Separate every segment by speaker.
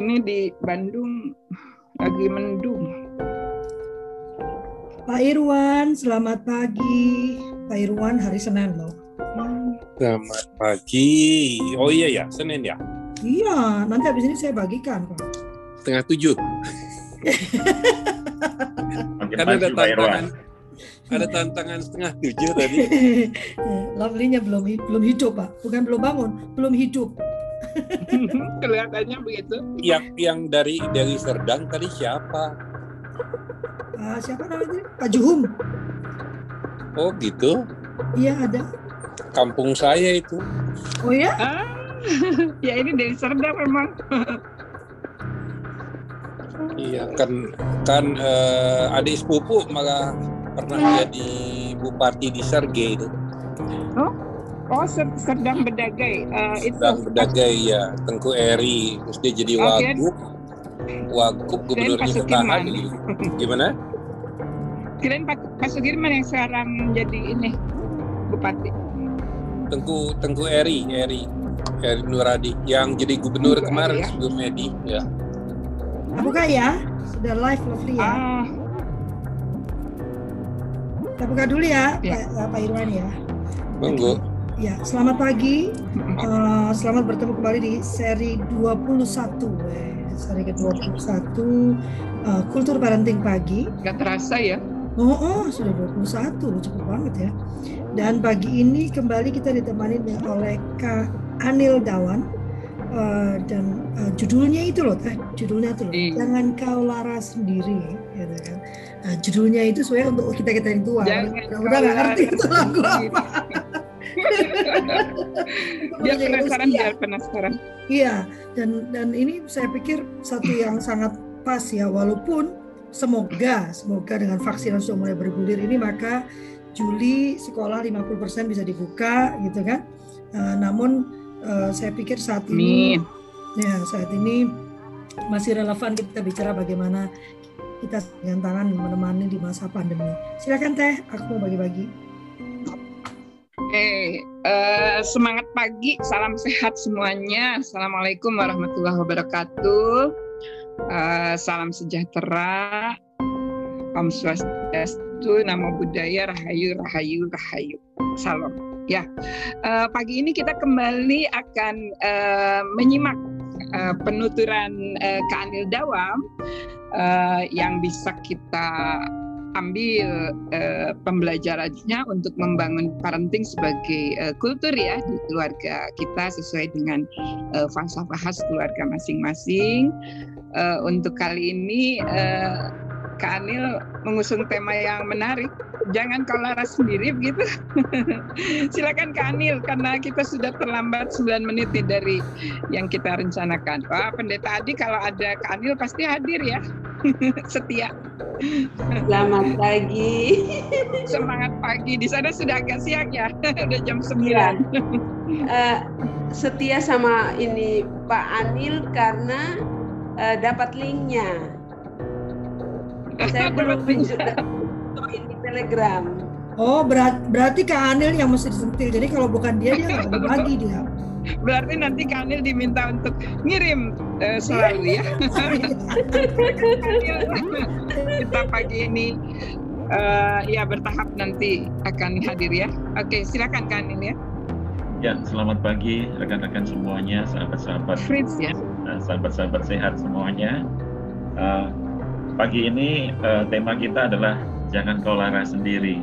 Speaker 1: Ini di Bandung lagi mendung.
Speaker 2: Pak Irwan, selamat pagi. Pak Irwan, hari Senin loh.
Speaker 3: Selamat pagi. Oh iya ya, Senin ya?
Speaker 2: Iya, nanti habis ini saya bagikan Pak.
Speaker 3: Setengah tujuh. kan ada tantangan. Ada tantangan setengah tujuh tadi.
Speaker 2: Lovely-nya belum belum hidup Pak, bukan belum bangun, belum hidup.
Speaker 1: Kelihatannya begitu.
Speaker 3: Yang yang dari dari Serdang tadi siapa?
Speaker 2: Uh, siapa namanya? Pak Juhum.
Speaker 3: Oh gitu.
Speaker 2: Iya ada.
Speaker 3: Kampung saya itu.
Speaker 2: Oh ya?
Speaker 1: Ah, ya ini dari Serdang memang.
Speaker 3: iya kan kan uh, adik sepupu malah pernah jadi bupati di Serge itu.
Speaker 1: Oh, Oh, sedang berdagai. Uh, itu.
Speaker 3: Sedang berdagai ya, Tengku Eri. Terus dia jadi wagub. Wagub gubernurnya bertahan. Gimana?
Speaker 1: Kirain Pak, Pak Sugirman yang sekarang jadi ini bupati.
Speaker 3: Tengku Tengku Eri, Eri, Eri Nuradi yang jadi gubernur Tengku kemarin ya? sebelum Edi, ya.
Speaker 2: Buka ya, sudah live lovely ya. Ah. Kita buka dulu ya, ya. Pak, Pak Irwan ya.
Speaker 3: Monggo.
Speaker 2: Ya, selamat pagi. Uh, selamat bertemu kembali di seri 21. Eh, seri ke-21 uh, Kultur Parenting Pagi.
Speaker 1: Gak terasa ya?
Speaker 2: Oh, oh, sudah 21. Cukup banget ya. Dan pagi ini kembali kita ditemani oleh Kak Anil Dawan. Uh, dan uh, judulnya itu loh, eh, judulnya itu loh, iya. jangan kau lara sendiri, gitu kan. Nah, judulnya itu sebenarnya untuk kita kita yang tua. Udah nggak ngerti itu lagu apa.
Speaker 1: biar penasaran biar penasaran
Speaker 2: iya dan dan ini saya pikir satu yang sangat pas ya walaupun semoga semoga dengan vaksin sudah mulai bergulir ini maka Juli sekolah 50% bisa dibuka gitu kan uh, namun uh, saya pikir saat ini ya saat ini masih relevan kita bicara bagaimana kita dengan tangan menemani di masa pandemi. Silakan Teh, aku mau bagi-bagi.
Speaker 1: Oke, uh, semangat pagi, salam sehat semuanya. Assalamualaikum warahmatullahi wabarakatuh. Uh, salam sejahtera, Om Swastiastu, Namo Buddhaya, Rahayu, Rahayu, Rahayu. Salam. Ya, uh, pagi ini kita kembali akan uh, menyimak uh, penuturan uh, Kanil Dawam uh, yang bisa kita ambil uh, pembelajarannya untuk membangun parenting sebagai uh, kultur ya di keluarga kita sesuai dengan uh, falsafah khas keluarga masing-masing. Uh, untuk kali ini uh, Kak Anil mengusung tema yang menarik. Jangan kau laras sendiri begitu. Silakan Kak Anil karena kita sudah terlambat 9 menit nih dari yang kita rencanakan. Wah, Pendeta Adi kalau ada Kak Anil pasti hadir ya. Setia.
Speaker 4: Selamat pagi.
Speaker 1: Semangat pagi. Di sana sudah agak siang ya. Udah jam 9.
Speaker 4: Ya. Uh, setia sama ini Pak Anil karena uh, dapat linknya saya belum di Telegram.
Speaker 2: Oh, berat, berarti Kak Anil yang mesti disentil. Jadi kalau bukan dia, dia nggak berbagi dia.
Speaker 1: Berarti nanti Kak Anil diminta untuk ngirim uh, selalu ya. Kita pagi ini uh, ya bertahap nanti akan hadir ya. Oke, silakan Kak Anil ya.
Speaker 5: Ya, selamat pagi rekan-rekan semuanya, sahabat-sahabat.
Speaker 1: Fritz ya.
Speaker 5: Sahabat-sahabat sehat semuanya. Uh, pagi ini uh, tema kita adalah jangan kau lara sendiri.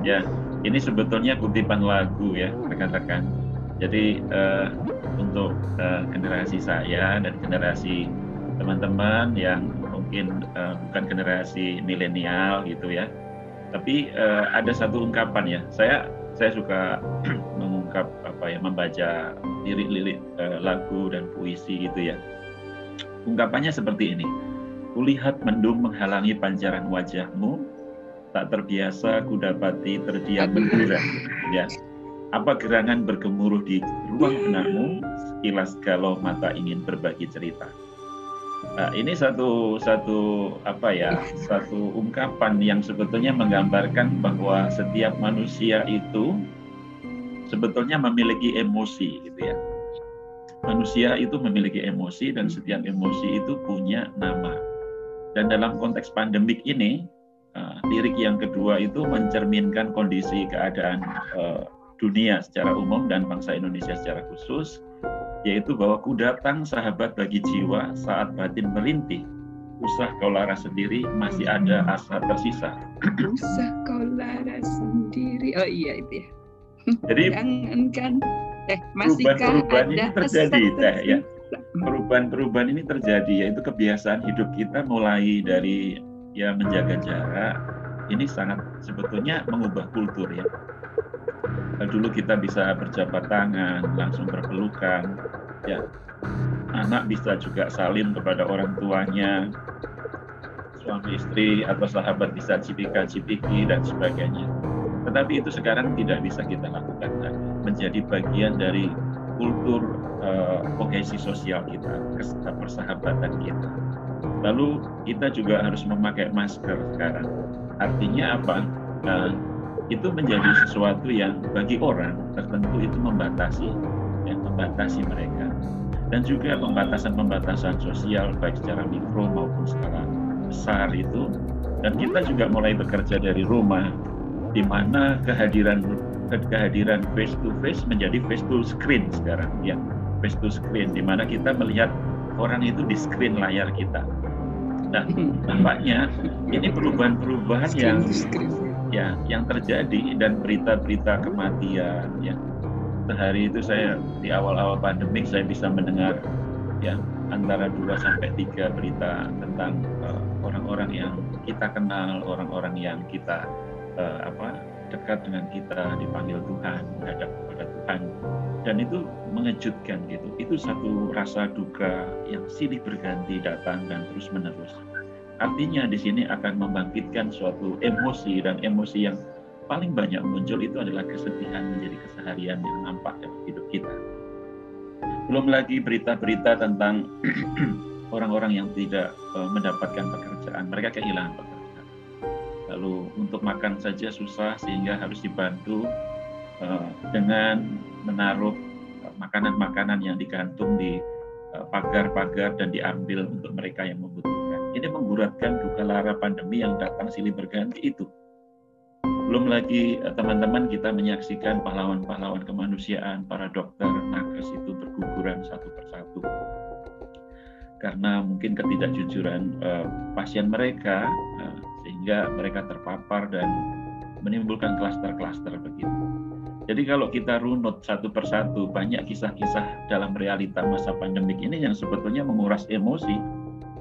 Speaker 5: Ya, ini sebetulnya kutipan lagu ya rekan-rekan. Jadi uh, untuk uh, generasi saya dan generasi teman-teman yang mungkin uh, bukan generasi milenial gitu ya, tapi uh, ada satu ungkapan ya. Saya saya suka mengungkap apa ya membaca lirik-lirik uh, lagu dan puisi gitu ya. Ungkapannya seperti ini Kulihat mendung menghalangi pancaran wajahmu, tak terbiasa kudapati terdiam mendura. Ya, apa gerangan bergemuruh di ruang benakmu, sekilas galau mata ingin berbagi cerita. Nah, ini satu satu apa ya satu ungkapan yang sebetulnya menggambarkan bahwa setiap manusia itu sebetulnya memiliki emosi gitu ya manusia itu memiliki emosi dan setiap emosi itu punya nama. Dan dalam konteks pandemik ini, uh, lirik yang kedua itu mencerminkan kondisi keadaan uh, dunia secara umum dan bangsa Indonesia secara khusus, yaitu bahwa ku datang sahabat bagi jiwa saat batin merintih, usah kau lara sendiri masih ada asa tersisa.
Speaker 1: Usah kau lara sendiri. Oh iya itu ya.
Speaker 5: Jadi
Speaker 1: jangankan eh masihkah
Speaker 5: perubahan-perubahan
Speaker 1: ada
Speaker 5: ini terjadi, Teh, ya. Perubahan-perubahan ini terjadi yaitu kebiasaan hidup kita mulai dari ya menjaga jarak ini sangat sebetulnya mengubah kultur ya. Dulu kita bisa berjabat tangan, langsung berpelukan, ya. Anak bisa juga salim kepada orang tuanya, suami istri atau sahabat bisa cipika-cipiki dan sebagainya. Tetapi itu sekarang tidak bisa kita lakukan lagi. Menjadi bagian dari kultur kohesi sosial kita, persahabatan kita. Lalu kita juga harus memakai masker sekarang. Artinya apa? Nah, itu menjadi sesuatu yang bagi orang tertentu itu membatasi, yang membatasi mereka. Dan juga pembatasan-pembatasan sosial baik secara mikro maupun skala besar itu. Dan kita juga mulai bekerja dari rumah, di mana kehadiran kehadiran face to face menjadi face to screen sekarang ya face to screen di mana kita melihat orang itu di screen layar kita. Nah, nampaknya ini perubahan-perubahan yang ya yang terjadi dan berita-berita kematian ya. Sehari itu saya di awal-awal pandemik saya bisa mendengar ya antara 2 sampai 3 berita tentang uh, orang-orang yang kita kenal, orang-orang yang kita uh, apa dekat dengan kita dipanggil Tuhan, menghadap kepada Tuhan dan itu mengejutkan gitu. Itu satu rasa duka yang silih berganti datang dan terus menerus. Artinya di sini akan membangkitkan suatu emosi dan emosi yang paling banyak muncul itu adalah kesedihan menjadi keseharian yang nampak dalam hidup kita. Belum lagi berita-berita tentang orang-orang yang tidak uh, mendapatkan pekerjaan, mereka kehilangan pekerjaan. Lalu untuk makan saja susah sehingga harus dibantu uh, dengan menaruh makanan-makanan yang digantung di pagar-pagar dan diambil untuk mereka yang membutuhkan. Ini mengguratkan duka lara pandemi yang datang silih berganti itu. Belum lagi teman-teman kita menyaksikan pahlawan-pahlawan kemanusiaan, para dokter, nakes itu berguguran satu persatu. Karena mungkin ketidakjujuran uh, pasien mereka, uh, sehingga mereka terpapar dan menimbulkan klaster-klaster begitu. Jadi kalau kita runut satu persatu banyak kisah-kisah dalam realita masa pandemik ini yang sebetulnya menguras emosi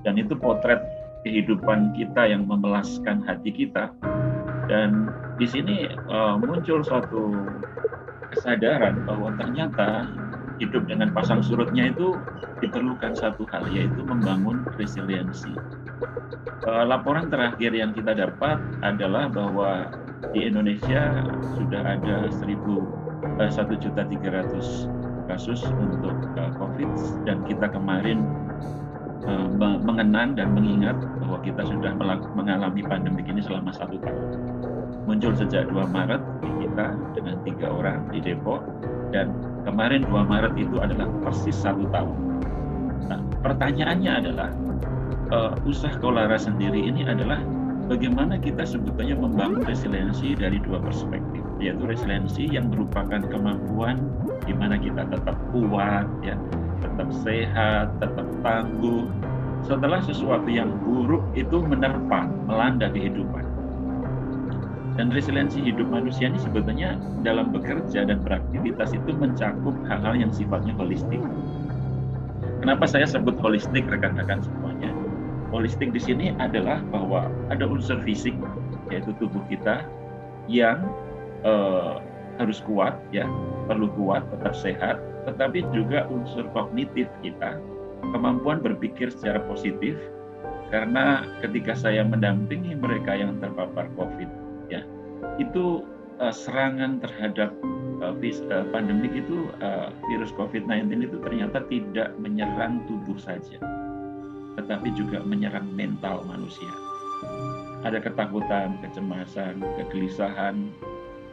Speaker 5: dan itu potret kehidupan kita yang memelaskan hati kita dan di sini uh, muncul suatu kesadaran bahwa ternyata hidup dengan pasang surutnya itu diperlukan satu hal yaitu membangun resiliensi. Uh, laporan terakhir yang kita dapat adalah bahwa di Indonesia sudah ada 1.300 kasus untuk uh, COVID dan kita kemarin mengenang dan mengingat bahwa kita sudah mengalami pandemi ini selama satu tahun. Muncul sejak 2 Maret di kita dengan tiga orang di Depok dan kemarin 2 Maret itu adalah persis satu tahun. Nah, pertanyaannya adalah uh, usah kolara sendiri ini adalah bagaimana kita sebetulnya membangun resiliensi dari dua perspektif, yaitu resiliensi yang merupakan kemampuan di mana kita tetap kuat, ya, tetap sehat, tetap tangguh. Setelah sesuatu yang buruk itu menerpa, melanda kehidupan. Dan resiliensi hidup manusia ini sebetulnya dalam bekerja dan beraktivitas itu mencakup hal-hal yang sifatnya holistik. Kenapa saya sebut holistik rekan-rekan semuanya? Holistik di sini adalah bahwa ada unsur fisik yaitu tubuh kita yang uh, harus kuat ya perlu kuat tetap sehat tetapi juga unsur kognitif kita kemampuan berpikir secara positif karena ketika saya mendampingi mereka yang terpapar COVID ya itu uh, serangan terhadap uh, uh, pandemik itu virus COVID-19 itu ternyata tidak menyerang tubuh saja tetapi juga menyerang mental manusia. Ada ketakutan, kecemasan, kegelisahan,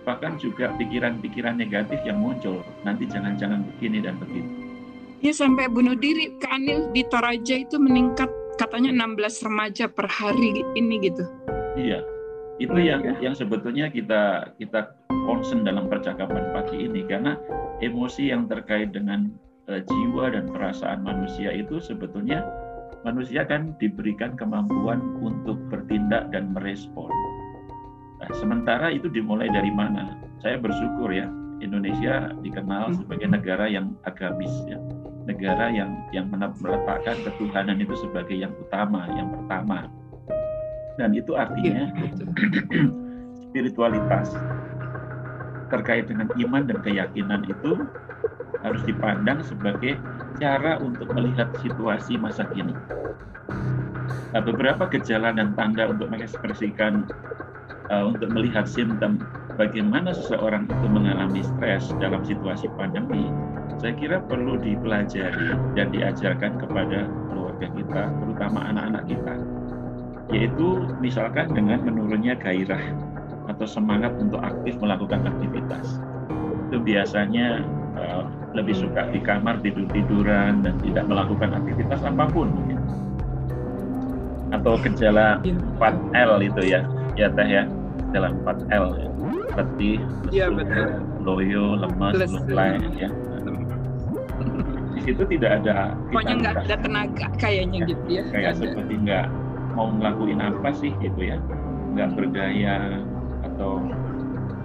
Speaker 5: bahkan juga pikiran-pikiran negatif yang muncul. Nanti jangan-jangan begini dan begitu.
Speaker 1: Ya sampai bunuh diri. Ke Anil di Toraja itu meningkat katanya 16 remaja per hari ini gitu.
Speaker 5: Iya, itu
Speaker 1: Hmm,
Speaker 5: yang
Speaker 1: ya.
Speaker 5: yang sebetulnya kita kita concern dalam percakapan pagi ini karena emosi yang terkait dengan eh, jiwa dan perasaan manusia itu sebetulnya manusia kan diberikan kemampuan untuk bertindak dan merespon. Nah, sementara itu dimulai dari mana? Saya bersyukur ya Indonesia dikenal
Speaker 1: Hmm.
Speaker 5: sebagai negara yang agamis ya, negara yang yang meletakkan ketuhanan itu sebagai yang utama, yang pertama. Dan itu artinya
Speaker 1: Iya,
Speaker 5: spiritualitas terkait dengan iman dan keyakinan itu harus dipandang sebagai cara untuk melihat situasi masa kini. Nah, beberapa gejala dan tanda untuk mengekspresikan uh, untuk melihat simptom bagaimana seseorang itu mengalami stres dalam situasi pandemi, saya kira perlu dipelajari dan diajarkan kepada keluarga kita, terutama anak-anak kita yaitu misalkan dengan menurunnya gairah atau semangat untuk aktif melakukan aktivitas. Itu biasanya uh, lebih suka di kamar tidur-tiduran dan tidak melakukan aktivitas apa pun mungkin. Atau gejala
Speaker 1: Iya.
Speaker 5: 4L itu ya, ya teh ya, gejala 4L ya. Letih,
Speaker 1: Iya,
Speaker 5: lesu,
Speaker 1: betul.
Speaker 5: loyo, lemas, leplek ya. Di situ tidak ada
Speaker 1: Pokoknya nggak ada tenaga kayaknya
Speaker 5: Ya,
Speaker 1: gitu ya.
Speaker 5: kayak
Speaker 1: ada.
Speaker 5: seperti nggak mau ngelakuin apa sih gitu ya nggak berdaya atau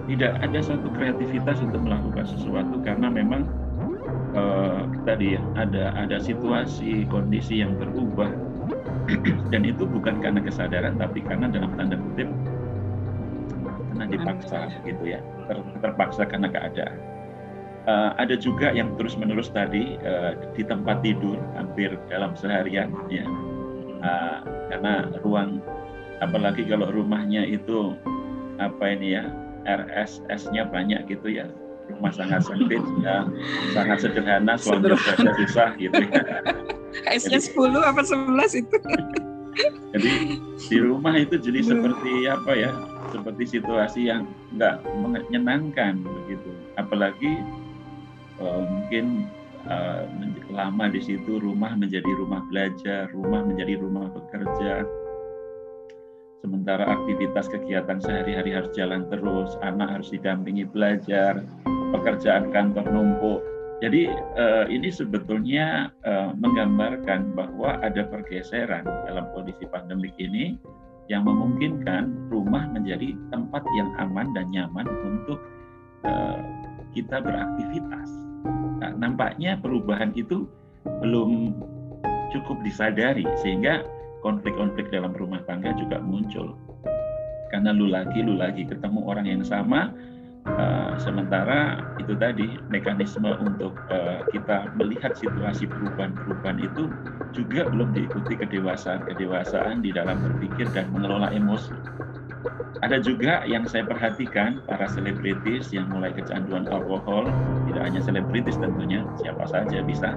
Speaker 5: tidak ada satu kreativitas untuk melakukan sesuatu karena memang eh, tadi ya ada ada situasi kondisi yang berubah. Dan itu bukan karena kesadaran tapi karena dalam tanda kutip karena dipaksa gitu ya ter- terpaksa karena keadaan. Eh, ada juga yang terus menerus tadi eh, di tempat tidur hampir dalam seharian ya. Uh, karena ruang apalagi kalau rumahnya itu apa ini ya RSS-nya banyak gitu ya. Rumah sangat sempit ya. Sangat sederhana suami saja susah gitu ya.
Speaker 1: S-nya 10 apa 11 itu.
Speaker 5: jadi di rumah itu jadi seperti apa ya seperti situasi yang nggak menyenangkan begitu. Apalagi eh, mungkin men- lama di situ rumah menjadi rumah belajar rumah menjadi rumah bekerja sementara aktivitas kegiatan sehari-hari harus jalan terus anak harus didampingi belajar pekerjaan kantor numpuk jadi eh, ini sebetulnya eh, menggambarkan bahwa ada pergeseran dalam kondisi pandemik ini yang memungkinkan rumah menjadi tempat yang aman dan nyaman untuk eh, kita beraktivitas. Nah, nampaknya perubahan itu belum cukup disadari sehingga konflik-konflik dalam rumah tangga juga muncul. Karena lu lagi, lu lagi ketemu orang yang sama, eh, sementara itu tadi mekanisme untuk eh, kita melihat situasi perubahan-perubahan itu juga belum diikuti kedewasaan-kedewasaan di dalam berpikir dan mengelola emosi. Ada juga yang saya perhatikan para selebritis yang mulai kecanduan alkohol, tidak hanya selebritis tentunya, siapa saja bisa,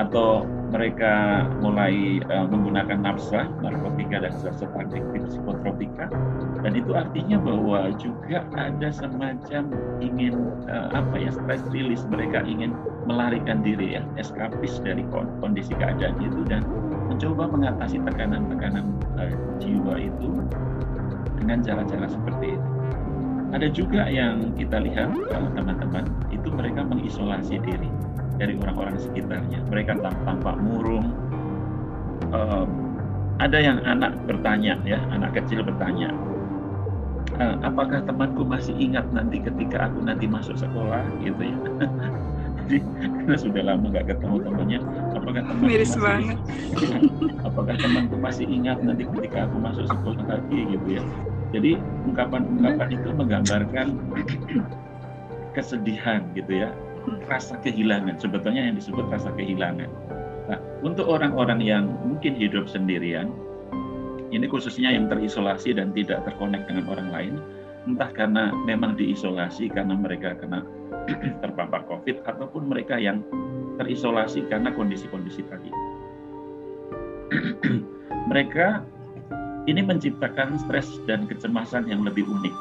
Speaker 5: atau mereka mulai eh, menggunakan nafsa, narkotika dan zat-zat adiktif psikotropika, dan itu artinya bahwa juga ada semacam ingin eh, apa ya stress release. Mereka ingin melarikan diri ya eskapis dari kon- kondisi keadaan itu dan mencoba mengatasi tekanan-tekanan eh, jiwa itu dengan cara-cara seperti itu. Ada juga yang kita lihat teman-teman itu mereka mengisolasi diri dari orang-orang sekitarnya. Mereka tam- tampak murung. Eh, ada yang anak bertanya ya, anak kecil bertanya, "Eh, apakah temanku masih ingat nanti ketika aku nanti masuk sekolah gitu ya? Jadi karena sudah lama nggak ketemu temannya, apakah temanku
Speaker 1: Miris
Speaker 5: masih
Speaker 1: banget.
Speaker 5: apakah temanku masih ingat nanti ketika aku masuk sekolah lagi gitu ya jadi ungkapan-ungkapan itu menggambarkan kesedihan gitu ya rasa kehilangan. Sebetulnya yang disebut rasa kehilangan. Nah untuk orang-orang yang mungkin hidup sendirian ini khususnya yang terisolasi dan tidak terkonek dengan orang lain entah karena memang diisolasi karena mereka kena terpapar COVID ataupun mereka yang terisolasi karena kondisi-kondisi tadi. Mereka ini menciptakan stres dan kecemasan yang lebih unik.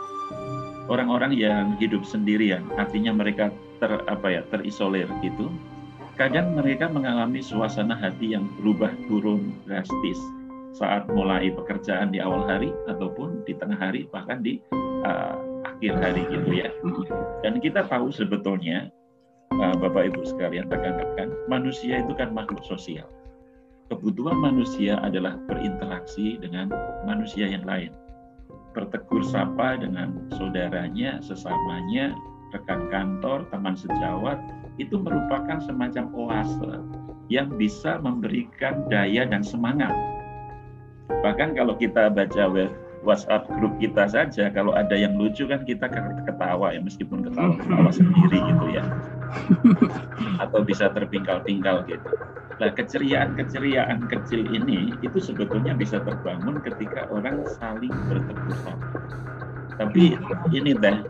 Speaker 5: Orang-orang yang hidup sendirian, artinya mereka ter apa ya terisolir gitu, kadang mereka mengalami suasana hati yang berubah turun drastis saat mulai pekerjaan di awal hari ataupun di tengah hari bahkan di uh, akhir hari gitu ya. Dan kita tahu sebetulnya uh, Bapak Ibu sekalian rekan-rekan, manusia itu kan makhluk sosial. Kebutuhan manusia adalah berinteraksi dengan manusia yang lain. Bertegur sapa dengan saudaranya, sesamanya, rekan kantor, teman sejawat, itu merupakan semacam oase yang bisa memberikan daya dan semangat Bahkan kalau kita baca WhatsApp grup kita saja, kalau ada yang lucu kan kita ketawa ya, meskipun ketawa-ketawa sendiri gitu ya. Atau bisa terpingkal-pingkal gitu. Nah, keceriaan-keceriaan kecil ini itu sebetulnya bisa terbangun ketika orang saling bertegur sapa. Tapi ini deh,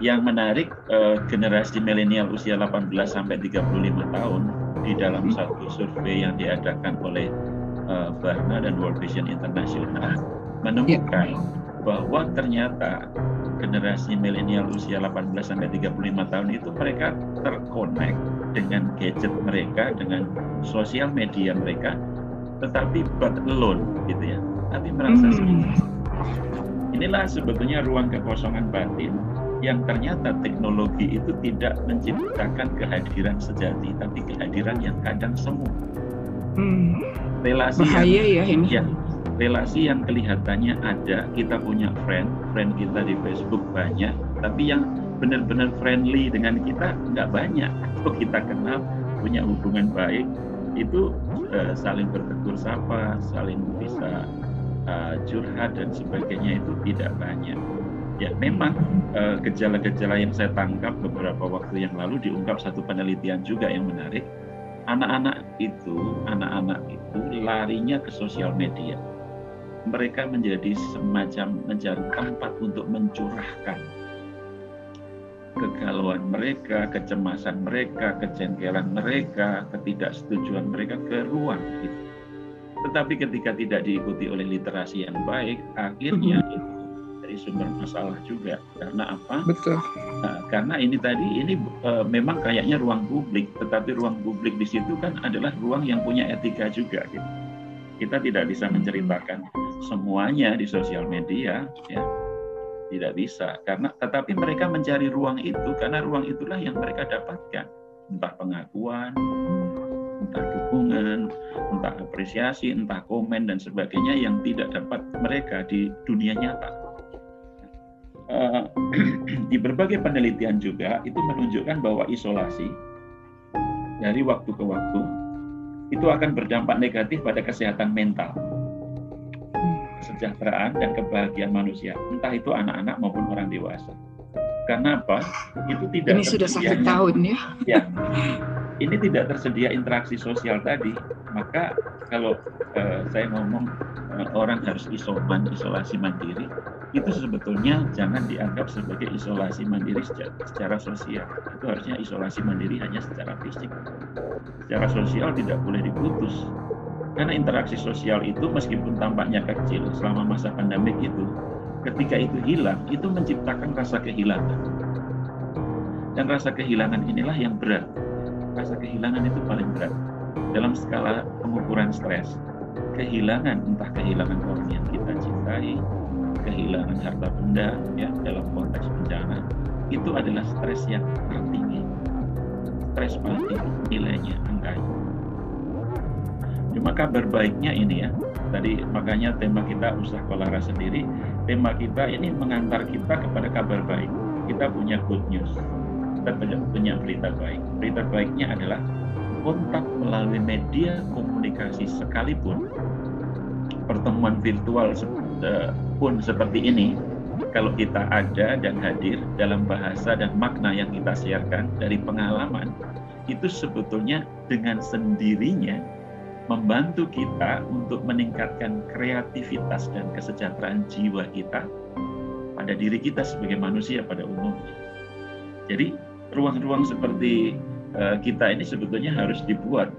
Speaker 5: yang menarik eh, generasi milenial usia 18 sampai 35 tahun di dalam satu survei yang diadakan oleh uh, Barna dan World Vision International menemukan yeah. bahwa ternyata generasi milenial usia 18 sampai 35 tahun itu mereka terkonek dengan gadget mereka, dengan sosial media mereka, tetapi but alone gitu ya, tapi merasa mm. sendiri. Inilah sebetulnya ruang kekosongan batin yang ternyata teknologi itu tidak menciptakan kehadiran sejati, tapi kehadiran yang kadang semu. Hmm relasi
Speaker 1: Bahaya yang, ya ini.
Speaker 5: Ya, relasi yang kelihatannya ada, kita punya friend, friend kita di Facebook banyak, tapi yang benar-benar friendly dengan kita nggak banyak. Kalau kita kenal, punya hubungan baik, itu uh, saling bertegur sapa, saling bisa uh, curhat dan sebagainya itu tidak banyak. Ya, memang eh, gejala-gejala yang saya tangkap beberapa waktu yang lalu diungkap satu penelitian juga yang menarik anak-anak itu, anak-anak itu larinya ke sosial media. Mereka menjadi semacam mencari tempat untuk mencurahkan kegalauan mereka, kecemasan mereka, kecengkeran mereka, ketidaksetujuan mereka ke ruang itu. Tetapi ketika tidak diikuti oleh literasi yang baik, akhirnya mm-hmm. itu sumber masalah juga karena apa?
Speaker 1: Betul.
Speaker 5: Nah, karena ini tadi ini e, memang kayaknya ruang publik, tetapi ruang publik di situ kan adalah ruang yang punya etika juga. Gitu. Kita tidak bisa menceritakan semuanya di sosial media, ya tidak bisa karena tetapi mereka mencari ruang itu karena ruang itulah yang mereka dapatkan entah pengakuan entah dukungan entah apresiasi entah komen dan sebagainya yang tidak dapat mereka di dunia nyata Eh, di berbagai penelitian juga itu menunjukkan bahwa isolasi dari waktu ke waktu itu akan berdampak negatif pada kesehatan mental, kesejahteraan dan kebahagiaan manusia, entah itu anak-anak maupun orang dewasa. Karena apa? Itu tidak
Speaker 1: Ini sudah satu tahun ya.
Speaker 5: Ya, ini tidak tersedia interaksi sosial tadi, maka kalau uh, saya ngomong uh, orang harus isoman, isolasi mandiri, itu sebetulnya jangan dianggap sebagai isolasi mandiri secara, secara sosial. Itu harusnya isolasi mandiri hanya secara fisik. Secara sosial tidak boleh diputus. Karena interaksi sosial itu meskipun tampaknya kecil selama masa pandemik itu, ketika itu hilang, itu menciptakan rasa kehilangan. Dan rasa kehilangan inilah yang berat rasa kehilangan itu paling berat dalam skala pengukuran stres. Kehilangan entah kehilangan orang yang kita cintai, kehilangan harta benda ya dalam konteks bencana itu adalah stres yang tertinggi. Stres paling tinggi nilainya angkanya. Cuma kabar baiknya ini ya, tadi makanya tema kita usah kolara sendiri, tema kita ini mengantar kita kepada kabar baik. Kita punya good news kita punya berita baik. Berita baiknya adalah kontak melalui media komunikasi sekalipun pertemuan virtual eh, pun seperti ini kalau kita ada dan hadir dalam bahasa dan makna yang kita siarkan dari pengalaman itu sebetulnya dengan sendirinya membantu kita untuk meningkatkan kreativitas dan kesejahteraan jiwa kita pada diri kita sebagai manusia pada umumnya. Jadi ruang-ruang seperti uh, kita ini sebetulnya harus dibuat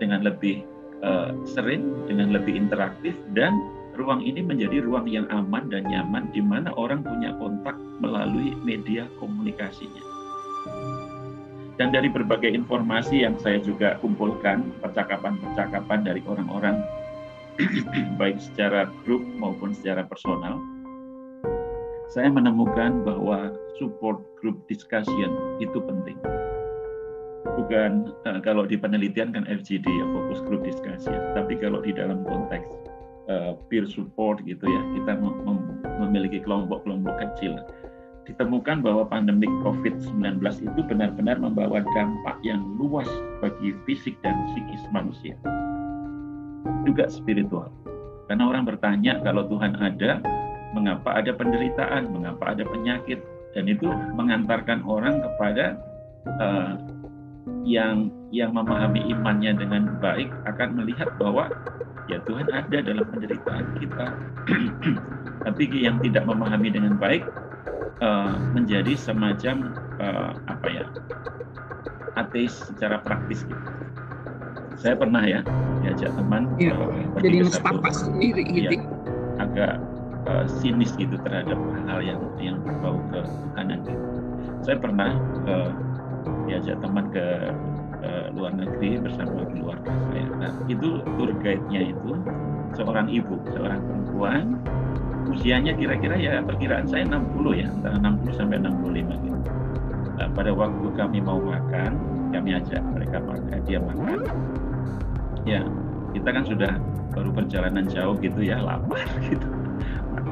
Speaker 5: dengan lebih uh, sering, dengan lebih interaktif dan ruang ini menjadi ruang yang aman dan nyaman di mana orang punya kontak melalui media komunikasinya. Dan dari berbagai informasi yang saya juga kumpulkan, percakapan-percakapan dari orang-orang, baik secara grup maupun secara personal, saya menemukan bahwa support group discussion itu penting. Bukan uh, kalau di penelitian kan FGD ya fokus group discussion, tapi kalau di dalam konteks uh, peer support gitu ya, kita mem memiliki kelompok-kelompok kecil ditemukan bahwa pandemik COVID-19 itu benar-benar membawa dampak yang luas bagi fisik dan psikis manusia. Juga spiritual. Karena orang bertanya kalau Tuhan ada, mengapa ada penderitaan, mengapa ada penyakit, dan itu mengantarkan orang kepada uh, yang yang memahami imannya dengan baik akan melihat bahwa ya Tuhan ada dalam penderitaan kita. Tapi yang tidak memahami dengan baik uh, menjadi semacam uh, apa ya ateis secara praktis gitu. Saya pernah ya diajak teman
Speaker 1: ya, uh, jadi mustafa sendiri gitu. Ya,
Speaker 5: agak sinis gitu terhadap hal yang yang berbau ke kanan gitu. Saya pernah uh, diajak teman ke uh, luar negeri bersama keluarga saya. Nah, itu tour guide-nya itu seorang ibu, seorang perempuan usianya kira-kira ya perkiraan saya 60 ya antara 60 sampai 65 gitu. Nah, pada waktu kami mau makan kami ajak mereka makan dia makan ya kita kan sudah baru perjalanan jauh gitu ya lapar gitu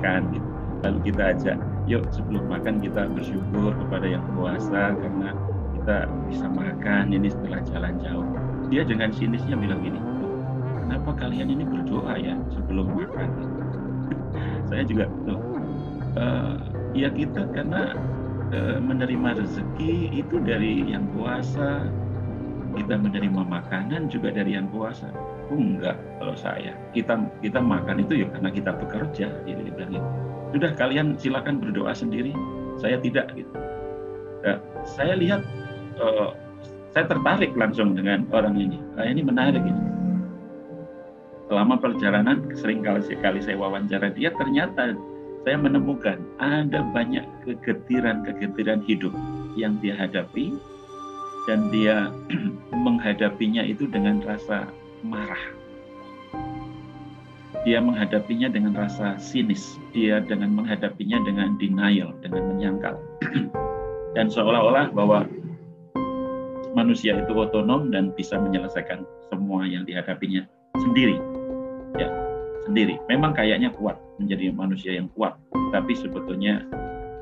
Speaker 5: makan gitu. Lalu kita ajak yuk sebelum makan kita bersyukur kepada yang kuasa karena kita bisa makan ini setelah jalan jauh. Dia dengan sinisnya bilang gini kenapa kalian ini berdoa ya sebelum makan? Saya juga tuh uh, ya kita karena uh, menerima rezeki itu dari yang kuasa kita menerima makanan juga dari yang kuasa oh enggak kalau saya. Kita kita makan itu ya karena kita bekerja gitu dibilang gitu. Sudah kalian silakan berdoa sendiri. Saya tidak gitu. Nah, saya lihat uh, saya tertarik langsung dengan orang ini. Ah, ini menarik ini selama perjalanan sering kali sekali saya wawancara dia ternyata saya menemukan ada banyak kegetiran-kegetiran hidup yang dia hadapi dan dia menghadapinya itu dengan rasa marah. Dia menghadapinya dengan rasa sinis, dia dengan menghadapinya dengan denial, dengan menyangkal. dan seolah-olah bahwa manusia itu otonom dan bisa menyelesaikan semua yang dihadapinya sendiri ya sendiri. Memang kayaknya kuat menjadi manusia yang kuat, tapi sebetulnya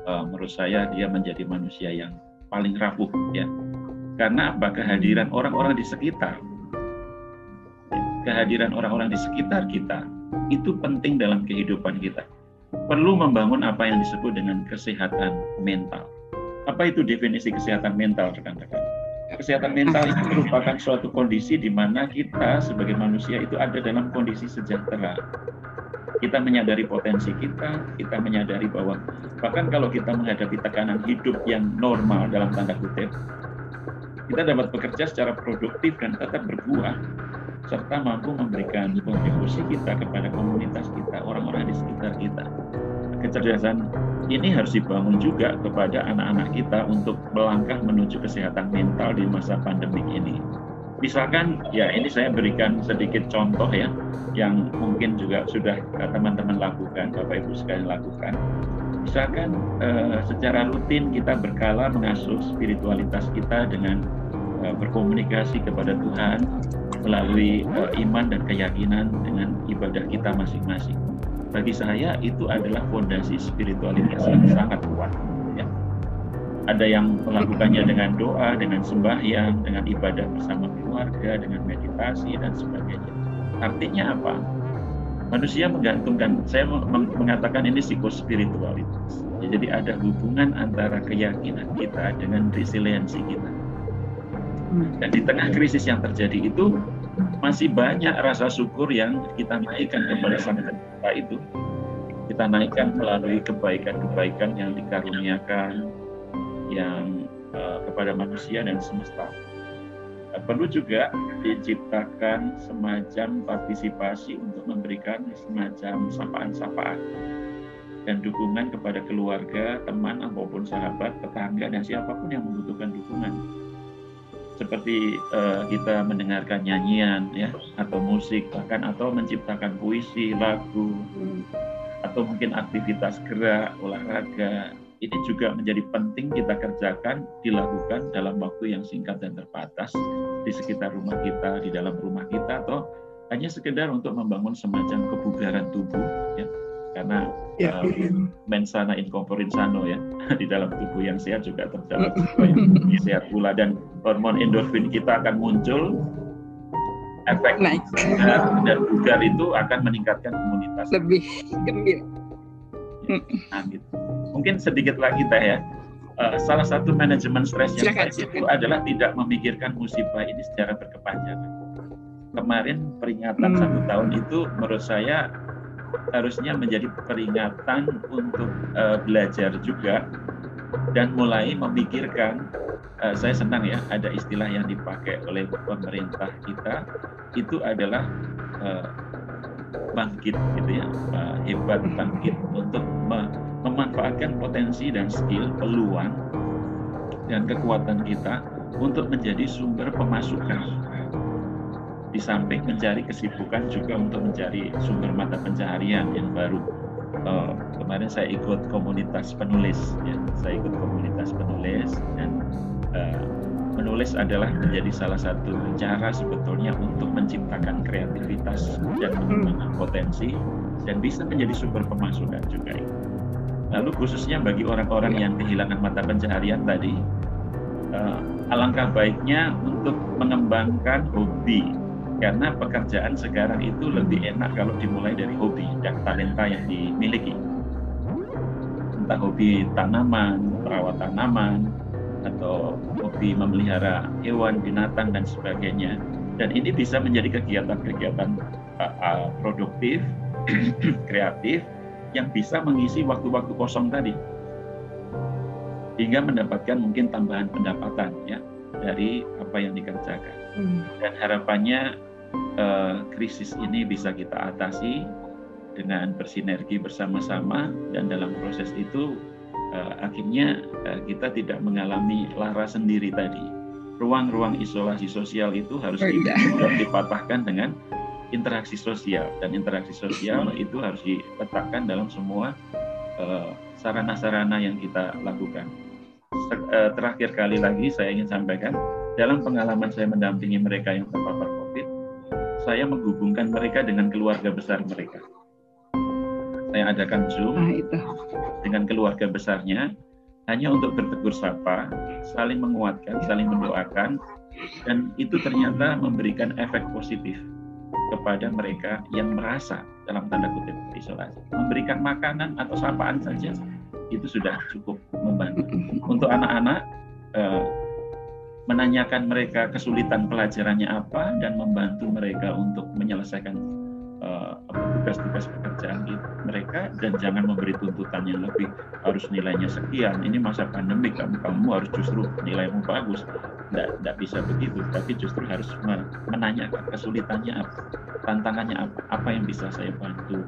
Speaker 5: uh, menurut saya dia menjadi manusia yang paling rapuh ya. Karena apa? Kehadiran orang-orang di sekitar, kehadiran orang-orang di sekitar kita itu penting dalam kehidupan kita. Perlu membangun apa yang disebut dengan kesehatan mental. Apa itu definisi kesehatan mental, rekan-rekan? kesehatan mental itu merupakan suatu kondisi di mana kita sebagai manusia itu ada dalam kondisi sejahtera. Kita menyadari potensi kita, kita menyadari bahwa bahkan kalau kita menghadapi tekanan hidup yang normal dalam tanda kutip, kita dapat bekerja secara produktif dan tetap berbuah serta mampu memberikan kontribusi kita kepada komunitas kita, orang-orang di sekitar kita kecerdasan ini harus dibangun juga kepada anak-anak kita untuk melangkah menuju kesehatan mental di masa pandemik ini. Misalkan, ya ini saya berikan sedikit contoh ya, yang mungkin juga sudah teman-teman lakukan, Bapak Ibu sekalian lakukan. Misalkan eh, secara rutin kita berkala mengasuh spiritualitas kita dengan eh, berkomunikasi kepada Tuhan melalui eh, iman dan keyakinan dengan ibadah kita masing-masing bagi saya itu adalah fondasi spiritualitas yang sangat kuat. Ya. Ada yang melakukannya dengan doa, dengan sembahyang, dengan ibadah bersama keluarga, dengan meditasi dan sebagainya. Artinya apa? Manusia menggantungkan, saya mengatakan ini psikospiritualitas. Ya, jadi ada hubungan antara keyakinan kita dengan resiliensi kita. Dan di tengah krisis yang terjadi itu, masih banyak rasa syukur yang kita naikkan kepada Sang Pencipta itu. Kita naikkan melalui kebaikan-kebaikan yang dikaruniakan yang uh, kepada manusia dan semesta. Perlu juga diciptakan semacam partisipasi untuk memberikan semacam sapaan-sapaan dan dukungan kepada keluarga, teman, maupun sahabat, tetangga, dan siapa pun yang membutuhkan dukungan seperti uh, kita mendengarkan nyanyian ya atau musik bahkan atau menciptakan puisi, lagu atau mungkin aktivitas gerak, olahraga. Ini juga menjadi penting kita kerjakan, dilakukan dalam waktu yang singkat dan terbatas di sekitar rumah kita, di dalam rumah kita atau hanya sekedar untuk membangun semacam kebugaran tubuh ya karena ya, uh, mensana incorporin sano ya di dalam tubuh yang sehat juga terdapat yang sehat pula. Dan hormon endorfin kita akan muncul efek Naik. dan, dan bugar itu akan meningkatkan imunitas.
Speaker 1: Lebih gembira.
Speaker 5: Nah, gitu. mungkin sedikit lagi teh ya. Uh, salah satu manajemen stres yang baik itu adalah tidak memikirkan musibah ini secara berkepanjangan. Kemarin peringatan hmm. satu tahun itu menurut saya harusnya menjadi peringatan untuk uh, belajar juga dan mulai memikirkan uh, saya senang ya ada istilah yang dipakai oleh pemerintah kita itu adalah uh, bangkit gitu ya uh, hebat bangkit untuk me memanfaatkan potensi dan skill peluang dan kekuatan kita untuk menjadi sumber pemasukan di samping mencari kesibukan juga untuk mencari sumber mata pencaharian yang baru. Uh, kemarin saya ikut komunitas penulis, ya. saya ikut komunitas penulis dan uh, menulis adalah menjadi salah satu cara sebetulnya untuk menciptakan kreativitas dan mengembangkan potensi dan bisa menjadi sumber pemasukan juga. Lalu khususnya bagi orang-orang yang kehilangan mata pencaharian tadi, uh, alangkah baiknya untuk mengembangkan hobi karena pekerjaan sekarang itu lebih enak kalau dimulai dari hobi dan talenta yang dimiliki. Entah hobi tanaman, perawat tanaman, atau hobi memelihara hewan, binatang, dan sebagainya. Dan ini bisa menjadi kegiatan-kegiatan uh, uh, produktif, kreatif, yang bisa mengisi waktu-waktu kosong tadi. Hingga mendapatkan mungkin tambahan pendapatan ya dari apa yang dikerjakan. Hmm. Dan harapannya uh, krisis ini bisa kita atasi dengan bersinergi bersama-sama dan dalam proses itu uh, akhirnya uh, kita tidak mengalami lara sendiri tadi. Ruang-ruang isolasi sosial itu harus dipatahkan dengan interaksi sosial dan interaksi sosial itu harus diletakkan dalam semua sarana-sarana uh, yang kita lakukan. Terakhir kali lagi saya ingin sampaikan dalam pengalaman saya mendampingi mereka yang terpapar saya menghubungkan mereka dengan keluarga besar mereka. Saya adakan Zoom ah, itu. dengan keluarga besarnya hanya untuk bertegur sapa, saling menguatkan, saling mendoakan, dan itu ternyata memberikan efek positif kepada mereka yang merasa dalam tanda kutip isolasi. Memberikan makanan atau sapaan saja itu sudah cukup membantu. Untuk anak-anak, eh, menanyakan mereka kesulitan pelajarannya apa dan membantu mereka untuk menyelesaikan uh, tugas-tugas pekerjaan mereka. Dan jangan memberi tuntutan yang lebih harus nilainya sekian. Ini masa pandemi kamu kamu harus justru nilaimu bagus. Tidak bisa begitu tapi justru harus menanyakan kesulitannya apa tantangannya apa apa yang bisa saya bantu.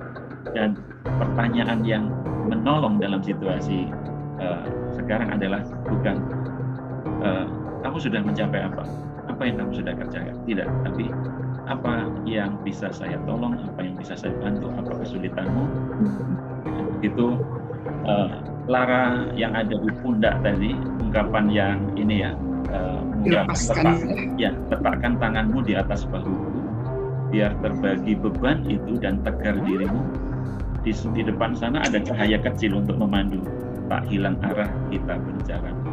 Speaker 5: Dan pertanyaan yang menolong dalam situasi uh, sekarang adalah bukan uh, kamu sudah mencapai apa? Apa yang kamu sudah kerjakan? Tidak, tapi apa yang bisa saya tolong, apa yang bisa saya bantu, apa kesulitanmu. Itu uh, Lara yang ada di pundak tadi, ungkapan yang ini ya, uh, letak, ya letakkan tanganmu di atas bahuku, biar terbagi beban itu dan tegar dirimu. Di, di depan sana ada cahaya kecil untuk memandu, tak hilang arah kita berjalan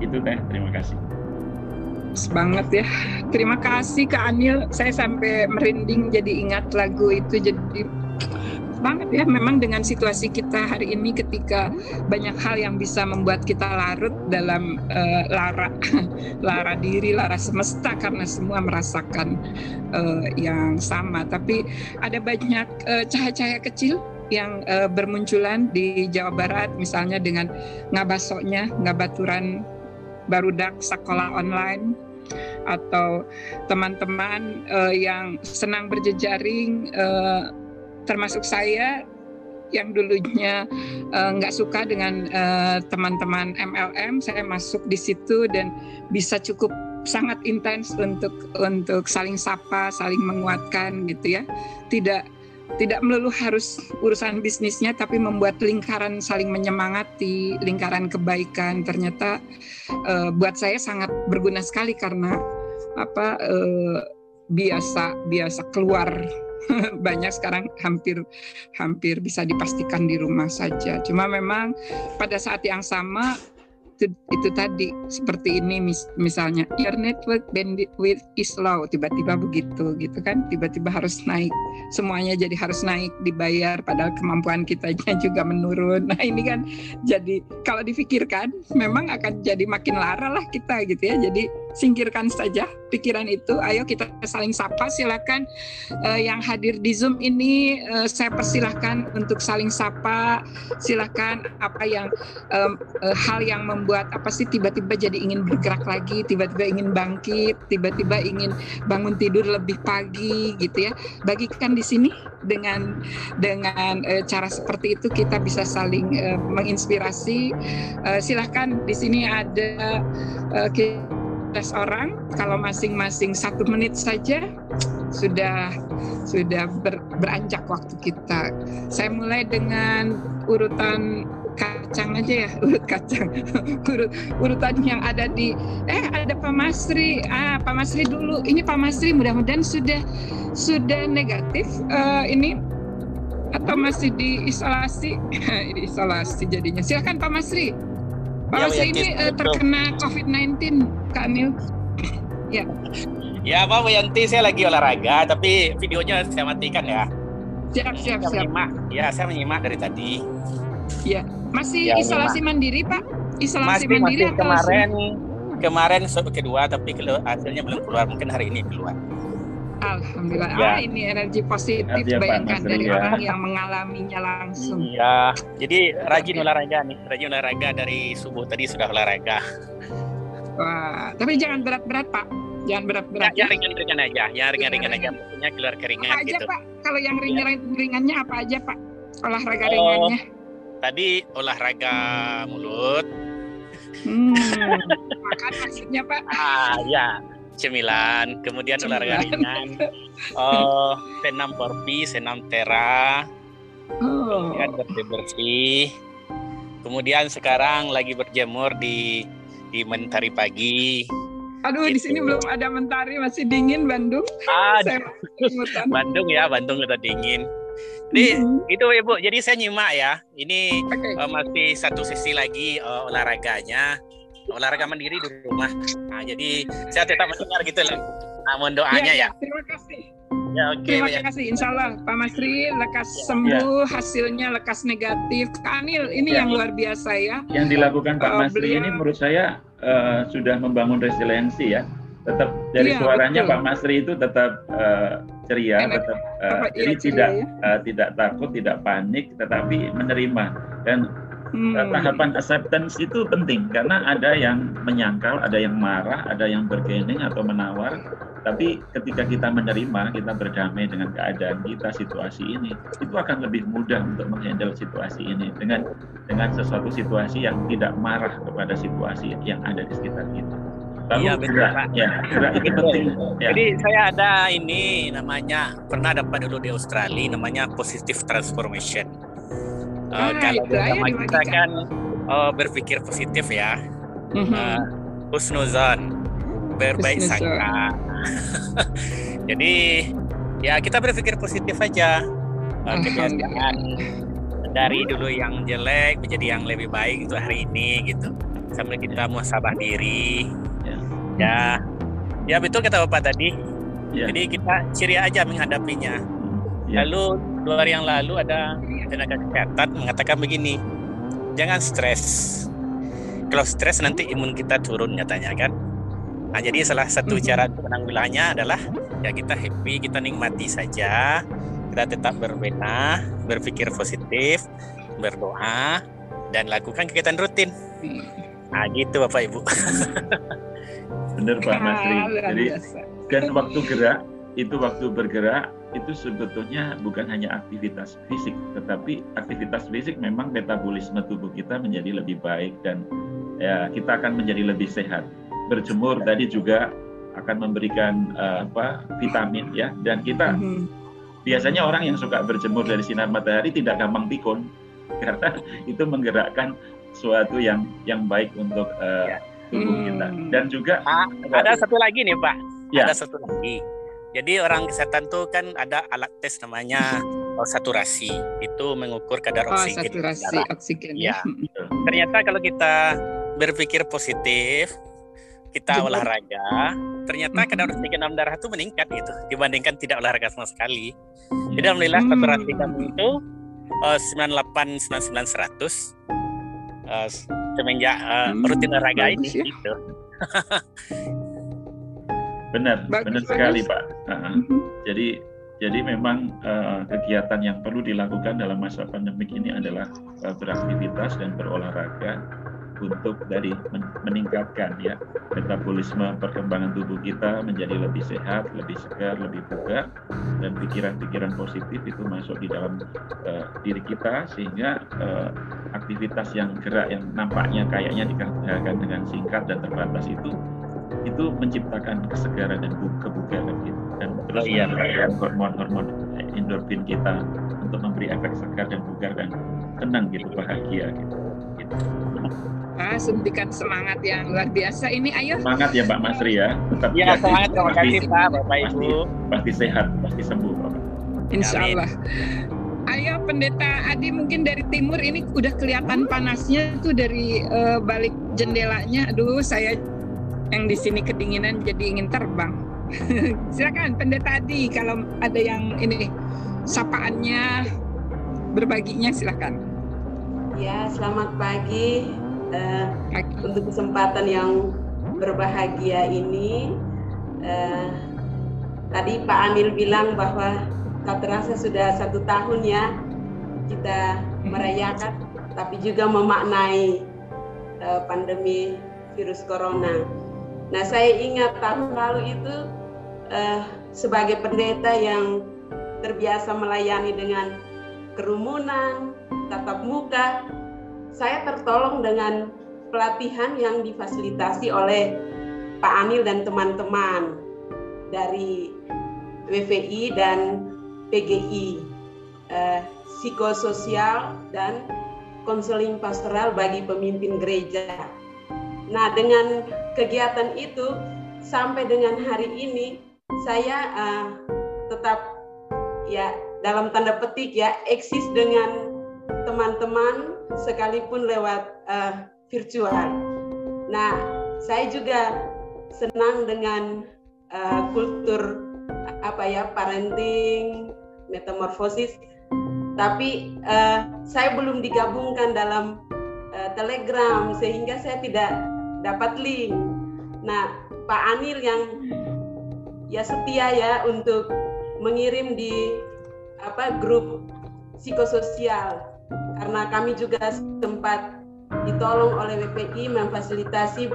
Speaker 5: itu teh terima kasih.
Speaker 1: Banget ya. Terima kasih Kak Anil. Saya sampai merinding jadi ingat lagu itu. Jadi banget ya memang dengan situasi kita hari ini ketika banyak hal yang bisa membuat kita larut dalam uh, lara lara diri lara semesta karena semua merasakan uh, yang sama. Tapi ada banyak uh, cahaya-cahaya kecil yang uh, bermunculan di Jawa Barat misalnya dengan ngabasoknya ngabaturan barudak sekolah online atau teman-teman uh, yang senang berjejaring uh, termasuk saya yang dulunya eh, nggak uh, suka dengan teman-teman uh, MLM, saya masuk di situ dan bisa cukup sangat intens untuk untuk saling sapa, saling menguatkan gitu ya. Tidak tidak melulu harus urusan bisnisnya tapi membuat lingkaran saling menyemangati, lingkaran kebaikan ternyata uh, buat saya sangat berguna sekali karena apa uh, biasa biasa keluar banyak sekarang hampir hampir bisa dipastikan di rumah saja. Cuma memang pada saat yang sama itu, itu tadi seperti ini mis, misalnya your network bandit with is low. Tiba-tiba begitu gitu kan? Tiba-tiba harus naik. Semuanya jadi harus naik dibayar padahal kemampuan kitanya juga menurun. Nah ini kan jadi kalau difikirkan memang akan jadi makin lara lah kita gitu ya. Jadi singkirkan saja pikiran itu ayo kita saling sapa silakan uh, yang hadir di Zoom ini uh, saya persilahkan untuk saling sapa silakan apa yang um, uh, hal yang membuat apa sih tiba-tiba jadi ingin bergerak lagi, tiba-tiba ingin bangkit, tiba-tiba ingin bangun tidur lebih pagi gitu ya. Bagikan di sini dengan dengan e, cara seperti itu kita bisa saling e, menginspirasi. E, silahkan di sini ada e, orang kalau masing-masing satu menit saja sudah sudah ber, beranjak waktu kita. Saya mulai dengan urutan kacang aja ya urut kacang. Urut urutan yang ada di eh ada Pak Masri. Ah Pak Masri dulu. Ini Pak Masri mudah-mudahan sudah sudah negatif uh, ini atau masih diisolasi diisolasi jadinya. Silakan Pak Masri Pak ya, Masri ini uh, terkena COVID-19 Kak Anil
Speaker 6: ya. Ya Pak Yanti? Saya lagi olahraga tapi videonya saya matikan ya.
Speaker 1: Siap siap
Speaker 6: saya
Speaker 1: siap.
Speaker 6: menyimak, ya saya menyimak dari tadi.
Speaker 1: Ya. Masih ya, isolasi memang. mandiri Pak? Isolasi
Speaker 6: masih,
Speaker 1: mandiri
Speaker 6: masih. atau kemarin kemarin kedua tapi hasilnya belum keluar. Mungkin hari ini keluar.
Speaker 1: Alhamdulillah. Ya. Ah, ini energi positif ya, bayangkan dari ya. orang yang mengalaminya langsung.
Speaker 6: Iya. Jadi rajin okay. olahraga nih, rajin olahraga dari subuh tadi sudah olahraga.
Speaker 1: Wah, tapi jangan berat-berat Pak. Jangan berat-berat.
Speaker 6: Ya, ya ringan-ringan aja, ya ringan-ringan aja. Maksudnya keluar keringat
Speaker 1: apa aja,
Speaker 6: gitu.
Speaker 1: Pak? Kalau yang iya. ringan-ringannya apa aja Pak? Olahraga oh, ringannya
Speaker 6: Tadi olahraga mulut.
Speaker 1: Hmm, makan maksudnya Pak?
Speaker 6: Ah ya, cemilan. Kemudian cemilan. olahraga ringan. Oh, senam porpi, senam tera. Oh. Kemudian bersih bersih. Kemudian sekarang lagi berjemur di di mentari pagi.
Speaker 1: Aduh, gitu. di sini belum ada mentari, masih dingin Bandung.
Speaker 6: Ah, Bandung ya, Bandung udah dingin. Jadi mm-hmm. itu ibu. Jadi saya nyimak ya. Ini okay. uh, masih satu sesi lagi uh, olahraganya, olahraga mandiri di rumah. Nah, jadi saya tetap mendengar gitu loh. Nah, mohon doanya ya. ya.
Speaker 1: Terima kasih. Ya, okay, Terima ya. kasih. Insya Allah Pak Masri lekas ya. sembuh, ya. hasilnya lekas negatif. Kak Anil ini ya. yang luar biasa ya.
Speaker 5: Yang dilakukan Pak uh, Masri beliau... ini menurut saya uh, sudah membangun resiliensi ya. Tetap dari ya, suaranya betul. Pak Masri itu tetap uh, ceria, Enak. tetap uh, jadi ceria, tidak ya? uh, tidak takut, tidak panik, tetapi menerima dan hmm. uh, tahapan acceptance itu penting karena ada yang menyangkal, ada yang marah, ada yang bergening atau menawar. Tapi ketika kita menerima, kita berdamai dengan keadaan kita, situasi ini, itu akan lebih mudah untuk menghandle situasi ini dengan dengan sesuatu situasi yang tidak marah kepada situasi yang ada di sekitar kita.
Speaker 6: Lalu iya betul gerak, Ya, gerak itu penting. Ya. Jadi saya ada ini namanya pernah dapat dulu di Australia namanya positive transformation. Uh, kalau sama kita kan uh, berpikir positif ya, mm-hmm. uh, husnuzon, berbaik sangka. Jadi ya kita berpikir positif aja. Uh, kebiasaan dari dulu yang jelek menjadi yang lebih baik itu hari ini gitu. Sambil kita muasabah diri. Ya. Ya betul kata bapak tadi. Ya. jadi kita ceria aja menghadapinya. Ya. lalu dua hari yang lalu ada tenaga kesehatan mengatakan begini jangan stres. Kalau stres nanti imun kita turun nyatanya kan. Nah jadi salah satu cara untuk menanggulannya adalah ya kita happy kita nikmati saja kita tetap berbenah berpikir positif berdoa dan lakukan kegiatan rutin. Nah gitu bapak ibu.
Speaker 5: Benar Pak Masri. Jadi dan waktu gerak itu waktu bergerak itu sebetulnya bukan hanya aktivitas fisik, tetapi aktivitas fisik memang metabolisme tubuh kita menjadi lebih baik dan ya kita akan menjadi lebih sehat. Berjemur tadi juga akan memberikan uh, apa vitamin ya dan kita mm-hmm. biasanya orang yang suka berjemur dari sinar matahari tidak gampang pikun karena itu menggerakkan suatu yang yang baik untuk uh, tubuh hmm. kita dan juga
Speaker 6: ah, ada satu lagi nih pak ya. ada satu lagi jadi orang kesehatan tuh kan ada alat tes namanya saturasi itu mengukur kadar oh, oksigen.
Speaker 1: saturasi oksigen.
Speaker 6: Ya. Ternyata kalau kita berpikir positif, kita Jumlah. olahraga, ternyata kadar oksigen dalam darah itu meningkat gitu dibandingkan tidak olahraga sama sekali. Jadi alhamdulillah hmm. saturasi kami itu uh, 98 99 100 uh, semenjak uh, hmm, rutin olahraga ini ya? gitu.
Speaker 5: Benar, bagus, benar bagus. sekali Pak. Uh, jadi jadi memang uh, kegiatan yang perlu dilakukan dalam masa pandemik ini adalah uh, beraktivitas dan berolahraga untuk dari meningkatkan ya metabolisme perkembangan tubuh kita menjadi lebih sehat, lebih segar, lebih bugar dan pikiran-pikiran positif itu masuk di dalam uh, diri kita sehingga uh, aktivitas yang gerak yang nampaknya kayaknya dikerjakan dengan singkat dan terbatas itu itu menciptakan kesegaran dan kebugaran gitu. Dan terus oh, iya. hormon-hormon endorfin kita untuk memberi efek segar dan bugar dan tenang gitu bahagia gitu. gitu.
Speaker 1: Ah, suntikan semangat yang luar biasa. Ini ayo.
Speaker 5: Semangat ya Mbak Masri ya.
Speaker 6: Tetap ya semangat. Terima kasih Pak. Bapak
Speaker 5: Ibu. pasti, pasti sehat pasti sembuh Bapak.
Speaker 1: Insya Allah ayo pendeta Adi mungkin dari timur. Ini udah kelihatan panasnya tuh dari uh, balik jendelanya. Aduh saya yang di sini kedinginan jadi ingin terbang. Silakan Pendeta Adi kalau ada yang ini sapaannya berbaginya silakan.
Speaker 4: Ya, selamat pagi. Uh, pagi. Untuk kesempatan yang berbahagia ini, uh, tadi Pak Amil bilang bahwa tak terasa sudah satu tahun ya kita hmm. merayakan, tapi juga memaknai uh, pandemi virus corona. Nah, saya ingat tahun lalu itu uh, sebagai pendeta yang terbiasa melayani dengan kerumunan, tatap muka, saya tertolong dengan pelatihan yang difasilitasi oleh Pak Anil dan teman-teman dari WVI dan PGI, eh, psikososial dan konseling pastoral bagi pemimpin gereja. Nah, dengan kegiatan itu sampai dengan hari ini saya uh, tetap ya dalam tanda petik ya eksis dengan teman-teman sekalipun lewat uh, virtual. Nah, saya juga senang dengan uh, kultur apa ya parenting, metamorfosis. Tapi uh, saya belum digabungkan dalam uh, Telegram sehingga saya tidak dapat link. Nah, Pak Anil yang ya setia ya untuk mengirim di apa grup psikososial karena kami juga sempat ditolong oleh WPI memfasilitasi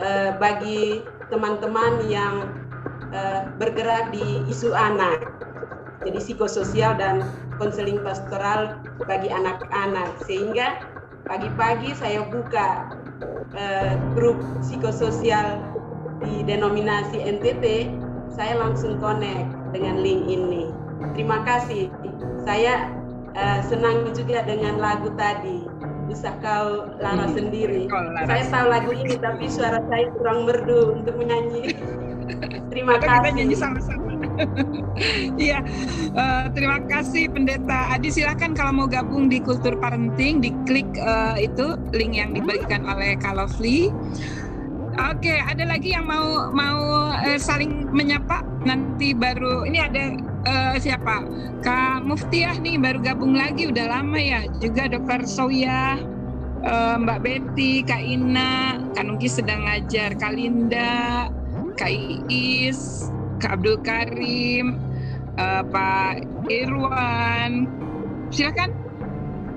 Speaker 4: eh, bagi teman-teman yang eh, bergerak di isu anak. Jadi psikososial dan konseling pastoral bagi anak-anak sehingga pagi-pagi saya buka uh, grup psikososial di denominasi NTT, saya langsung connect dengan link ini. Terima kasih. Saya uh, senang juga dengan lagu tadi. Bisa kau lara hmm. sendiri. Saya tahu lagu ini tapi suara saya kurang merdu untuk menyanyi. Terima kasih. Kita nyanyi sama-sama.
Speaker 1: Iya, uh, terima kasih Pendeta Adi. Silahkan kalau mau gabung di Kultur Parenting, diklik uh, itu link yang dibagikan oleh Kalovli. Oke, ada lagi yang mau mau uh, saling menyapa nanti baru ini ada uh, siapa? Kak Muftiah nih baru gabung lagi udah lama ya. Juga Dokter Soya, Mbak Betty, Kak Ina, Kak Nuki sedang ngajar, Kak Linda, Kak Iis, Kak Abdul Karim, uh, Pak Irwan. Silakan.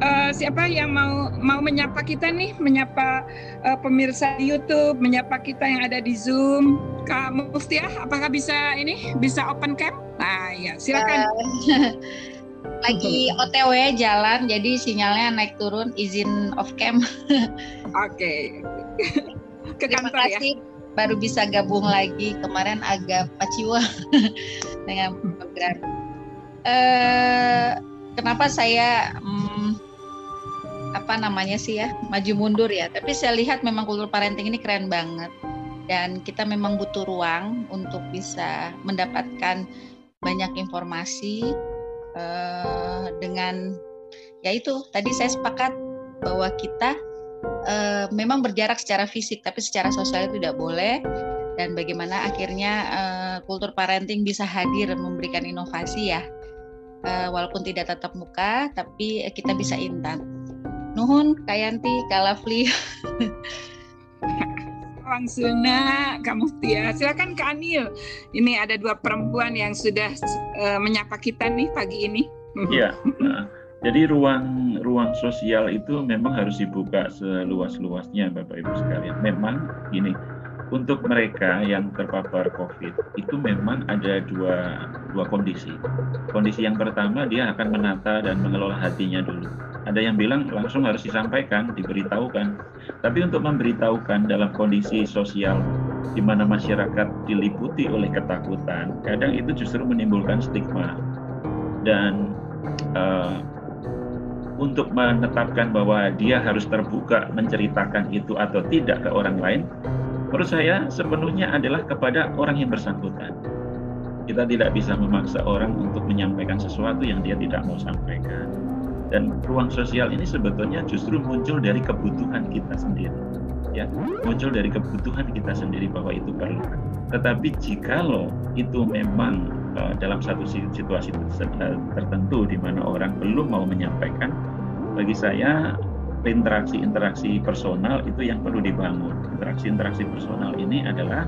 Speaker 1: uh, siapa yang mau mau menyapa kita nih, menyapa uh, pemirsa di YouTube, menyapa kita yang ada di Zoom. Kak Muftiah, apakah bisa ini bisa open cam? Nah, ya silakan. Uh,
Speaker 7: lagi OTW jalan, jadi sinyalnya naik turun, izin off cam.
Speaker 1: Oke. Okay.
Speaker 7: Ke Terima kantor ya. kasih, ya. Baru bisa gabung lagi. Kemarin agak paciwa dengan program. Uh, kenapa saya um, apa namanya sih ya maju mundur ya tapi saya lihat memang kultur parenting ini keren banget dan kita memang butuh ruang untuk bisa mendapatkan banyak informasi uh, dengan ya itu tadi saya sepakat bahwa kita uh, memang berjarak secara fisik tapi secara sosial itu tidak boleh dan bagaimana akhirnya uh, kultur parenting bisa hadir memberikan inovasi ya uh, walaupun tidak tatap muka tapi kita bisa intan Nuhun, Kayanti, Kalafli.
Speaker 1: Suna, Kak Muftia. Silakan Kak Anil. Ini ada dua perempuan yang sudah uh, menyapa kita nih pagi ini.
Speaker 5: Iya. jadi ruang ruang sosial itu memang harus dibuka seluas-luasnya Bapak Ibu sekalian. Memang gini, untuk mereka yang terpapar COVID itu memang ada dua dua kondisi. Kondisi yang pertama dia akan menata dan mengelola hatinya dulu ada yang bilang langsung harus disampaikan, diberitahukan. Tapi untuk memberitahukan dalam kondisi sosial di mana masyarakat diliputi oleh ketakutan, kadang itu justru menimbulkan stigma. Dan uh, untuk menetapkan bahwa dia harus terbuka menceritakan itu atau tidak ke orang lain, menurut saya sepenuhnya adalah kepada orang yang bersangkutan. Kita tidak bisa memaksa orang untuk menyampaikan sesuatu yang dia tidak mau sampaikan. Dan ruang sosial ini sebetulnya justru muncul dari kebutuhan kita sendiri ya. Muncul dari kebutuhan kita sendiri bahwa itu perlu. Tetapi jikalau itu memang dalam satu situasi tertentu di mana orang belum mau menyampaikan bagi saya interaksi-interaksi personal itu yang perlu dibangun interaksi-interaksi personal ini adalah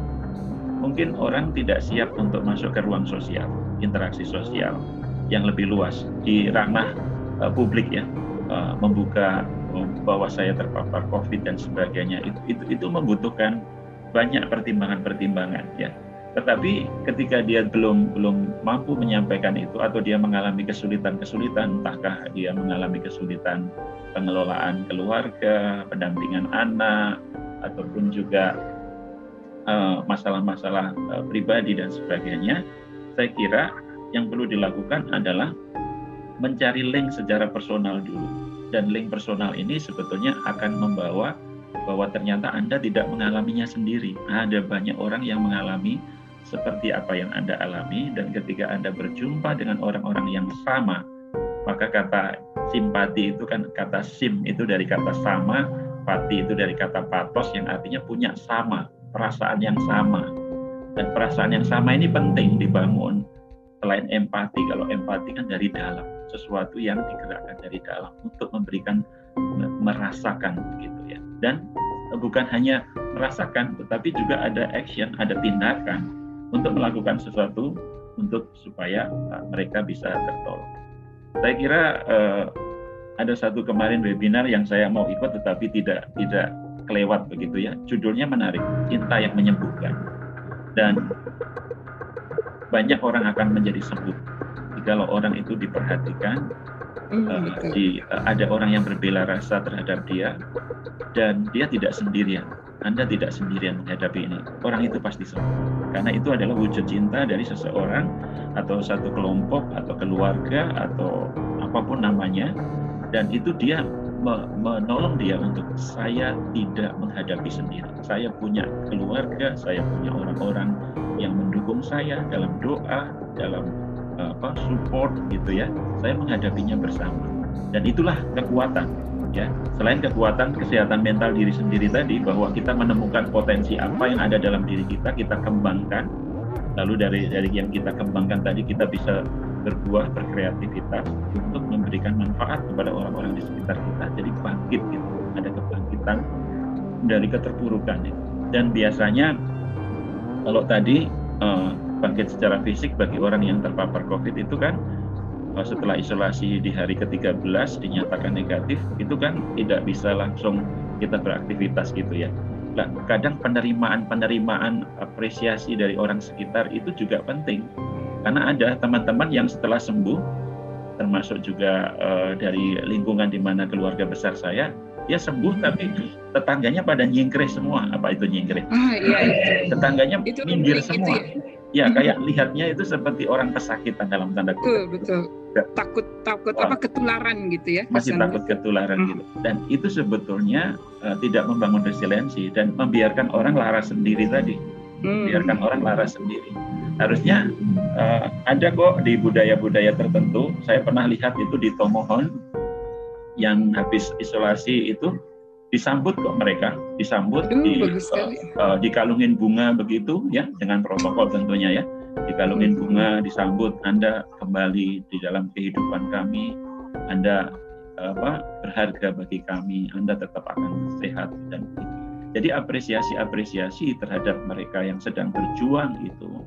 Speaker 5: mungkin orang tidak siap untuk masuk ke ruang sosial interaksi sosial yang lebih luas di ranah uh, publik ya uh, membuka bahwa saya terpapar COVID dan sebagainya itu itu, itu membutuhkan banyak pertimbangan-pertimbangan ya. Tetapi ketika dia belum belum mampu menyampaikan itu atau dia mengalami kesulitan-kesulitan, entahkah dia mengalami kesulitan pengelolaan keluarga, pendampingan anak, ataupun juga masalah-masalah uh, uh, pribadi dan sebagainya, saya kira yang perlu dilakukan adalah mencari link secara personal dulu. Dan link personal ini sebetulnya akan membawa bahwa ternyata Anda tidak mengalaminya sendiri. Ada banyak orang yang mengalami seperti apa yang Anda alami dan ketika Anda berjumpa dengan orang-orang yang sama, maka kata simpati itu kan kata sim itu dari kata sama, pati itu dari kata patos yang artinya punya sama, perasaan yang sama. Dan perasaan yang sama ini penting dibangun. Selain empati, kalau empati kan dari dalam sesuatu yang digerakkan dari dalam untuk memberikan merasakan gitu ya. Dan bukan hanya merasakan tetapi juga ada action ada tindakan untuk melakukan sesuatu untuk supaya uh, mereka bisa tertolong. Saya kira uh, ada satu kemarin webinar yang saya mau ikut tetapi tidak tidak kelewat begitu ya. Judulnya menarik cinta yang menyembuhkan. Dan banyak orang akan menjadi sembuh kalau orang itu diperhatikan mm, uh, di, uh, ada orang yang berbela rasa terhadap dia dan dia tidak sendirian. Anda tidak sendirian menghadapi ini. Orang itu pasti sembuh karena itu adalah wujud cinta dari seseorang atau satu kelompok atau keluarga atau apa pun namanya dan itu dia menolong dia untuk saya tidak menghadapi sendiri. Saya punya keluarga, saya punya orang-orang yang mendukung saya dalam doa, dalam apa support gitu ya. Saya menghadapinya bersama. Dan itulah kekuatan ya. Selain kekuatan kesehatan mental diri sendiri tadi bahwa kita menemukan potensi apa yang ada dalam diri kita kita kembangkan. Lalu dari dari yang kita kembangkan tadi kita bisa berbuah berkreativitas untuk memberikan manfaat kepada orang-orang di sekitar kita. Jadi bangkit gitu ada kebangkitan dari keterpurukan ya. dan biasanya kalau tadi uh, bangkit secara fisik bagi orang yang terpapar COVID itu kan setelah isolasi di hari ke-13 dinyatakan negatif, itu kan tidak bisa langsung kita beraktivitas gitu ya. Nah, kadang penerimaan-penerimaan apresiasi dari orang sekitar itu juga penting. Karena ada teman-teman yang setelah sembuh, termasuk juga uh, dari lingkungan di mana keluarga besar saya, dia sembuh tapi tetangganya pada nyingkris semua apa itu nyingkris ah, iya, iya. tetangganya itu minggir semua itu ya? Ya kayak lihatnya itu seperti orang kesakitan dalam tanda
Speaker 1: kutip. Betul betul. Takut takut oh. apa ketularan gitu ya
Speaker 5: masih takut ketularan hmm. gitu. Dan itu sebetulnya uh, tidak membangun resiliensi dan membiarkan orang laras sendiri tadi. Hmm. biarkan orang laras sendiri. Harusnya uh, ada kok di budaya-budaya tertentu. Saya pernah lihat itu di Tomohon yang habis isolasi itu disambut kok mereka disambut uh, di uh, uh, dikalungin bunga begitu ya dengan protokol tentunya ya. Dikalungin hmm. bunga disambut Anda kembali di dalam kehidupan kami Anda apa berharga bagi kami Anda tetap akan sehat dan jadi apresiasi-apresiasi terhadap mereka yang sedang berjuang itu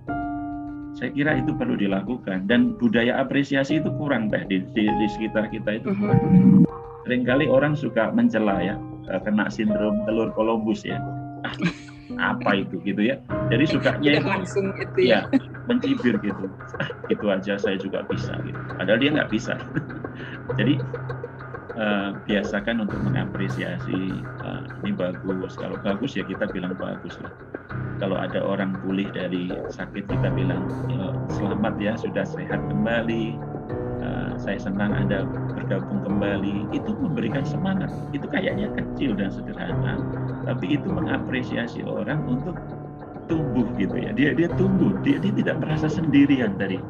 Speaker 5: saya kira itu perlu dilakukan. Dan budaya apresiasi itu kurang teh di, di, di sekitar kita itu kurang. Hmm sering kali orang suka mencela ya kena sindrom telur Columbus ya. Ah, apa itu gitu ya. Jadi sukanya itu langsung itu ya, ya mencibir gitu. Itu aja saya juga bisa gitu. Padahal dia nggak bisa. Jadi uh, biasakan untuk mengapresiasi uh, ini bagus. Kalau bagus ya kita bilang bagus lah. Kalau ada orang pulih dari sakit kita bilang selamat ya sudah sehat kembali. Uh, saya senang Anda bergabung kembali itu memberikan semangat. Itu kayaknya kecil dan sederhana tapi itu mengapresiasi orang untuk tumbuh gitu ya. Dia dia tumbuh dia, dia tidak merasa sendirian dari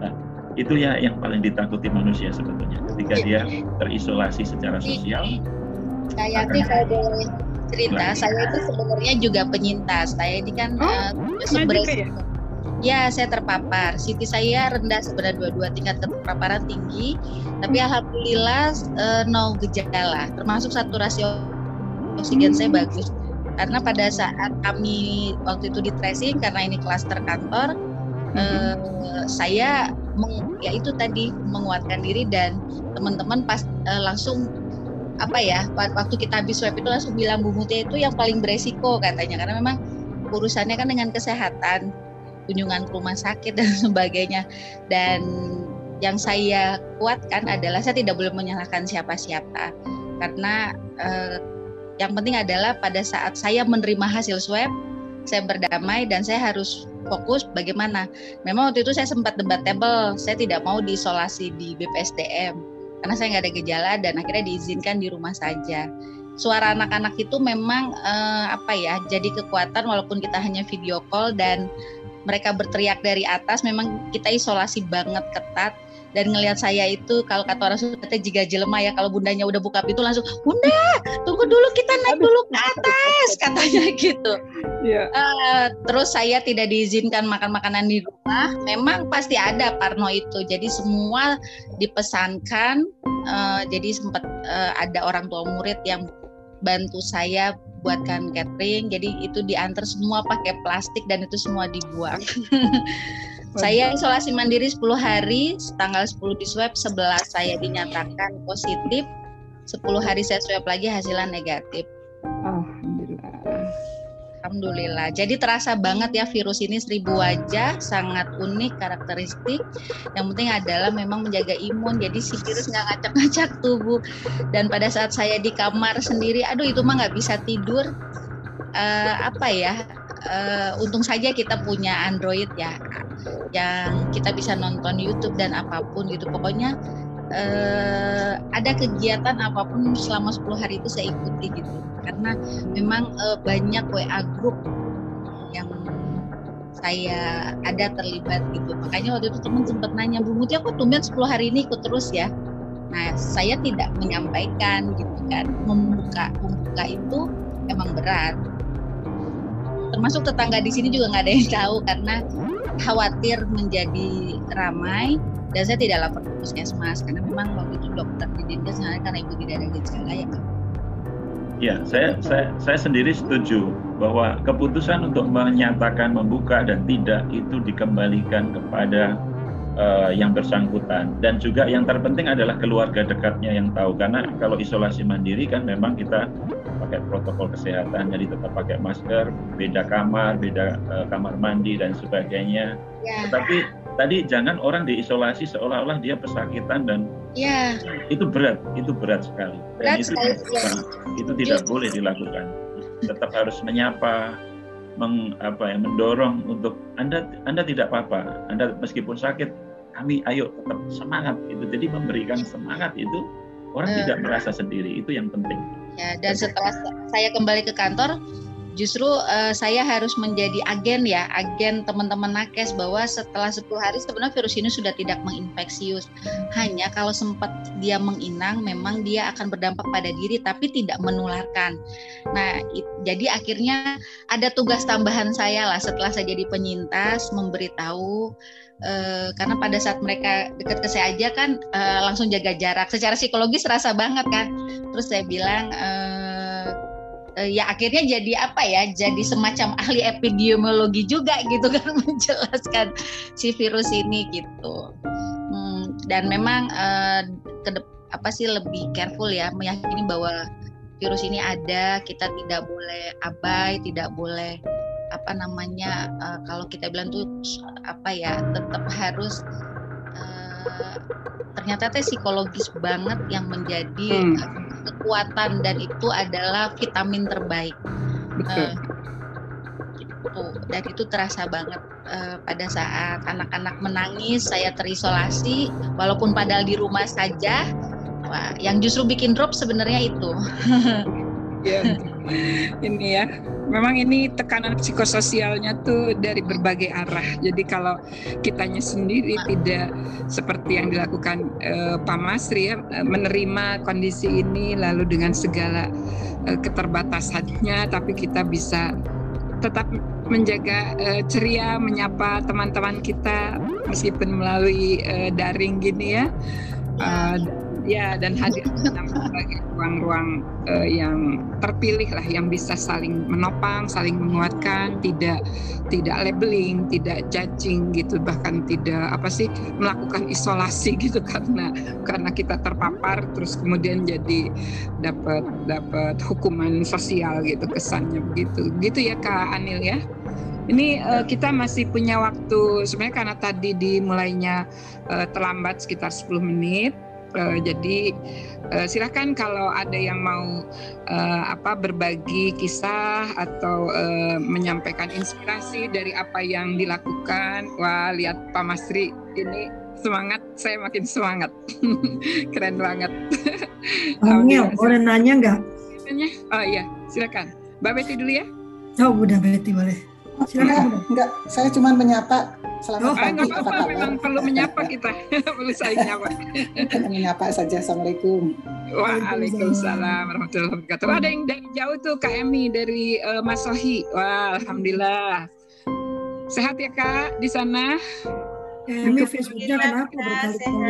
Speaker 5: nah, itu ya yang paling ditakuti manusia sebetulnya. Ketika dia terisolasi secara sosial
Speaker 7: saya sih kalau cerita saya itu sebenarnya juga penyintas. Saya ini kan oh, uh, sebenarnya Ya, saya terpapar. CT saya rendah sebenarnya dua-dua tingkat keterpaparan tinggi, tapi alhamdulillah uh, no gejala. Termasuk saturasi oksigen saya bagus. Karena pada saat kami waktu itu di tracing karena ini klaster kantor, uh, saya meng, ya itu tadi menguatkan diri dan teman-teman pas uh, langsung apa ya waktu kita habis swab itu langsung bilang Bu Mutia itu yang paling beresiko katanya karena memang urusannya kan dengan kesehatan kunjungan ke rumah sakit dan sebagainya dan yang saya kuatkan adalah saya tidak boleh menyalahkan siapa-siapa karena eh, yang penting adalah pada saat saya menerima hasil swab saya berdamai dan saya harus fokus bagaimana. Memang waktu itu saya sempat debatable, saya tidak mau diisolasi di BPSDM karena saya nggak ada gejala dan akhirnya diizinkan di rumah saja. Suara anak-anak itu memang eh, apa ya, jadi kekuatan walaupun kita hanya video call dan mereka berteriak dari atas memang kita isolasi banget ketat. Dan ngelihat saya itu kalau kata orang Sunda jika jelema ya kalau bundanya udah buka pintu langsung bunda tunggu dulu kita naik dulu ke atas katanya gitu. Yeah. Iya. uh, terus saya tidak diizinkan makan makanan di rumah. Memang pasti ada Parno itu. Jadi semua dipesankan. Uh, jadi sempat uh, ada orang tua murid yang bantu saya buatkan catering jadi itu diantar semua pakai plastik dan itu semua dibuang. Saya isolasi mandiri 10 hari tanggal 10 di swab 11 saya dinyatakan positif 10 hari saya swab lagi hasilnya negatif. Alhamdulillah Alhamdulillah. Jadi terasa banget ya virus ini seribu wajah, sangat unik karakteristik. Yang penting adalah memang menjaga imun. Jadi si virus nggak ngacak-ngacak tubuh. Dan pada saat saya di kamar sendiri, aduh itu mah nggak bisa tidur. Uh, apa ya? Uh, untung saja kita punya Android ya, yang kita bisa nonton YouTube dan apa pun gitu. Pokoknya uh, ada kegiatan apa pun selama 10 hari itu saya ikuti gitu. Karena memang uh, banyak WA grup yang saya ada terlibat gitu. Makanya waktu itu teman sempat nanya Bu Mutia kok tumben 10 hari ini ikut terus ya? Nah saya tidak menyampaikan gitu kan. Membuka membuka itu emang berat. Termasuk tetangga di sini juga nggak ada yang tahu karena khawatir menjadi ramai dan saya tidak lapor ke puskesmas karena memang waktu itu dokter di dinkes karena ibu tidak ada gejala ya
Speaker 5: Ya, saya, saya, saya sendiri setuju bahwa keputusan untuk menyatakan membuka dan tidak itu dikembalikan kepada uh, yang bersangkutan. Dan juga yang terpenting adalah keluarga dekatnya yang tahu. Karena kalau isolasi mandiri kan memang kita pakai protokol kesehatan jadi tetap pakai masker beda kamar beda uh, kamar mandi dan sebagainya. Ya. tetapi tadi jangan orang diisolasi seolah-olah dia pesakitan dan ya. itu berat itu berat sekali dan berat itu sekali, ya. itu tidak Just. boleh dilakukan tetap harus menyapa meng, apa ya, mendorong untuk anda anda tidak apa-apa anda meskipun sakit kami ayo tetap semangat itu jadi memberikan semangat itu orang uh, tidak merasa sendiri itu yang penting
Speaker 7: ya dan setelah saya kembali ke kantor justru uh, saya harus menjadi agen ya, agen teman-teman nakes bahwa setelah 10 hari sebenarnya virus ini sudah tidak menginfeksius. Hanya kalau sempat dia menginang memang dia akan berdampak pada diri tapi tidak menularkan. Nah, it, jadi akhirnya ada tugas tambahan saya lah setelah saya jadi penyintas memberitahu Uh, karena pada saat mereka dekat ke saya aja kan uh, langsung jaga jarak secara psikologis rasa banget kan terus saya bilang uh, ya akhirnya jadi apa ya jadi semacam ahli epidemiologi juga gitu kan menjelaskan si virus ini gitu. Hmm, dan memang uh, ke apa sih lebih careful ya meyakini bahwa virus ini ada kita tidak boleh abai tidak boleh apa namanya uh, kalau kita bilang tuh apa ya tetap harus uh, ternyata teh psikologis banget yang menjadi hmm kekuatan dan itu adalah vitamin terbaik. Betul. Uh, dan itu terasa banget uh, pada saat anak-anak menangis saya terisolasi walaupun padahal di rumah saja wah yang justru bikin drop sebenarnya itu
Speaker 1: ya ini ya memang ini tekanan psikososialnya tuh dari berbagai arah. Jadi kalau kitanya sendiri tidak seperti yang dilakukan uh, Pak Masri ya menerima kondisi ini lalu dengan segala uh, keterbatasannya, tapi kita bisa tetap menjaga uh, ceria, menyapa teman-teman kita meskipun melalui uh, daring gini ya. Uh, ya dan hadir dalam sebagai ruang-ruang uh, yang terpilih lah yang bisa saling menopang, saling menguatkan, tidak tidak labeling, tidak judging gitu bahkan tidak apa sih melakukan isolasi gitu karena karena kita terpapar terus kemudian jadi dapat dapat hukuman sosial gitu kesannya begitu. Gitu ya Kak Anil ya. Ini uh, kita masih punya waktu sebenarnya karena tadi dimulainya uh, terlambat sekitar 10 menit Uh, jadi uh, silakan kalau ada yang mau uh, apa berbagi kisah atau uh, menyampaikan inspirasi dari apa yang dilakukan. Wah lihat Pak Masri ini semangat, saya makin semangat. Keren banget.
Speaker 2: Angel, boleh nanya nggak?
Speaker 1: Oh iya, silakan. Mbak Betty dulu ya.
Speaker 2: Oh, Bunda Betty boleh.
Speaker 8: Silakan. Enggak, saya cuma menyapa Selamat
Speaker 1: oh, pagi. Apa, apa kabar? Memang perlu menyapa kita. perlu saya menyapa.
Speaker 8: menyapa saja. Assalamualaikum.
Speaker 1: Waalaikumsalam warahmatullahi wabarakatuh. Ada yang dari jauh tuh Kak Emi dari uh, Mas Sohi. Wah, alhamdulillah. Sehat ya Kak di sana?
Speaker 2: Emi Facebooknya kenapa
Speaker 9: berkali-kali?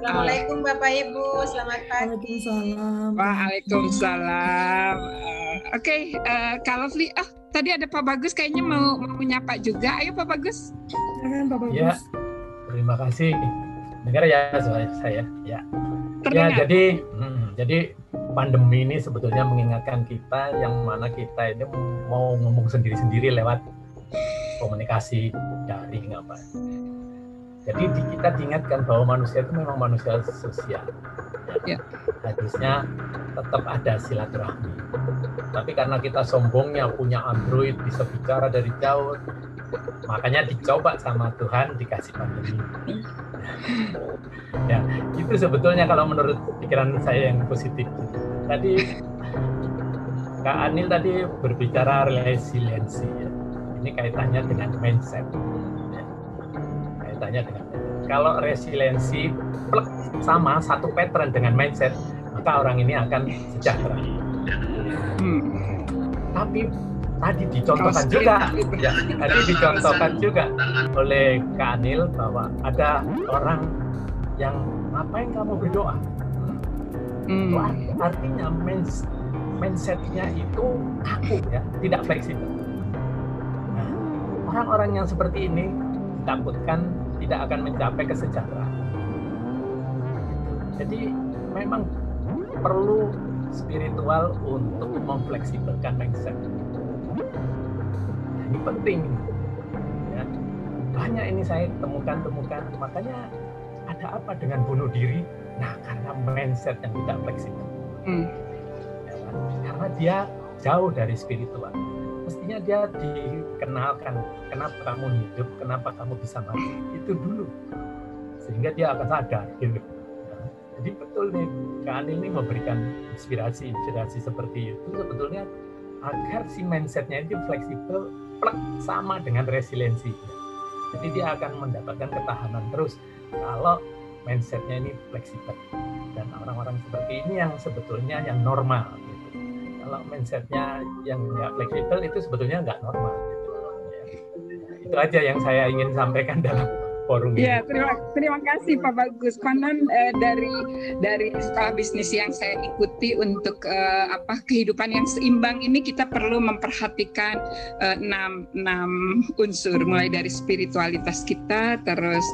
Speaker 9: Assalamualaikum Bapak Ibu, selamat pagi.
Speaker 2: Waalaikumsalam.
Speaker 1: Waalaikumsalam. Uh, Oke, okay, uh, eh, kalau Fli, oh tadi ada Pak Bagus kayaknya mau mau menyapa juga. Ayo Pak Bagus.
Speaker 10: Silakan Pak Bagus. Ya, terima kasih. Dengar ya suara saya. Ya. Ya jadi, hmm, jadi pandemi ini sebetulnya mengingatkan kita yang mana kita ini mau ngomong sendiri-sendiri lewat komunikasi daring apa jadi di, kita diingatkan bahwa manusia itu memang manusia sosial. Ya. Harusnya tetap ada silaturahmi. Tapi karena kita sombongnya punya Android bisa bicara dari jauh, makanya dicoba sama Tuhan dikasih pandemi. ya, itu sebetulnya kalau menurut pikiran saya yang positif. Tadi Kak Anil tadi berbicara resiliensi. Ya. Ini kaitannya dengan mindset kaitannya dengan kalau resiliensi sama satu pattern dengan mindset maka orang ini akan sejahtera. Hmm. Tapi tadi dicontohkan juga, ya, tadi dicontohkan juga oleh Kak Anil bahwa ada orang yang ngapain kamu berdoa? Hmm. Itu artinya mindsetnya itu kaku ya, tidak fleksibel. Nah, orang-orang yang seperti ini takutkan tidak akan mencapai kesejahteraan. Jadi memang perlu spiritual untuk memfleksibelkan mindset. Ini penting. Ya. Banyak ini saya temukan-temukan, makanya ada apa dengan bunuh diri? Nah, karena mindset yang tidak fleksibel. Hmm. Ya, kan? Karena dia jauh dari spiritual. Mestinya dia dikenalkan, kenapa kamu hidup, kenapa kamu bisa mati. Itu dulu. Sehingga dia akan sadar. Gitu jadi betul nih Kak ini memberikan inspirasi inspirasi seperti itu sebetulnya agar si mindsetnya itu fleksibel plek sama dengan resiliensi jadi dia akan mendapatkan ketahanan terus kalau mindsetnya ini fleksibel dan orang-orang seperti ini yang sebetulnya yang normal gitu kalau mindsetnya yang nggak fleksibel itu sebetulnya nggak normal gitu ya. itu aja yang saya ingin sampaikan dalam forum
Speaker 1: ini. Ya, terima terima kasih Pak Bagus. Konon eh, dari dari sekolah bisnis yang saya ikuti untuk eh, apa kehidupan yang seimbang ini kita perlu memperhatikan eh, enam enam unsur mulai dari spiritualitas kita, terus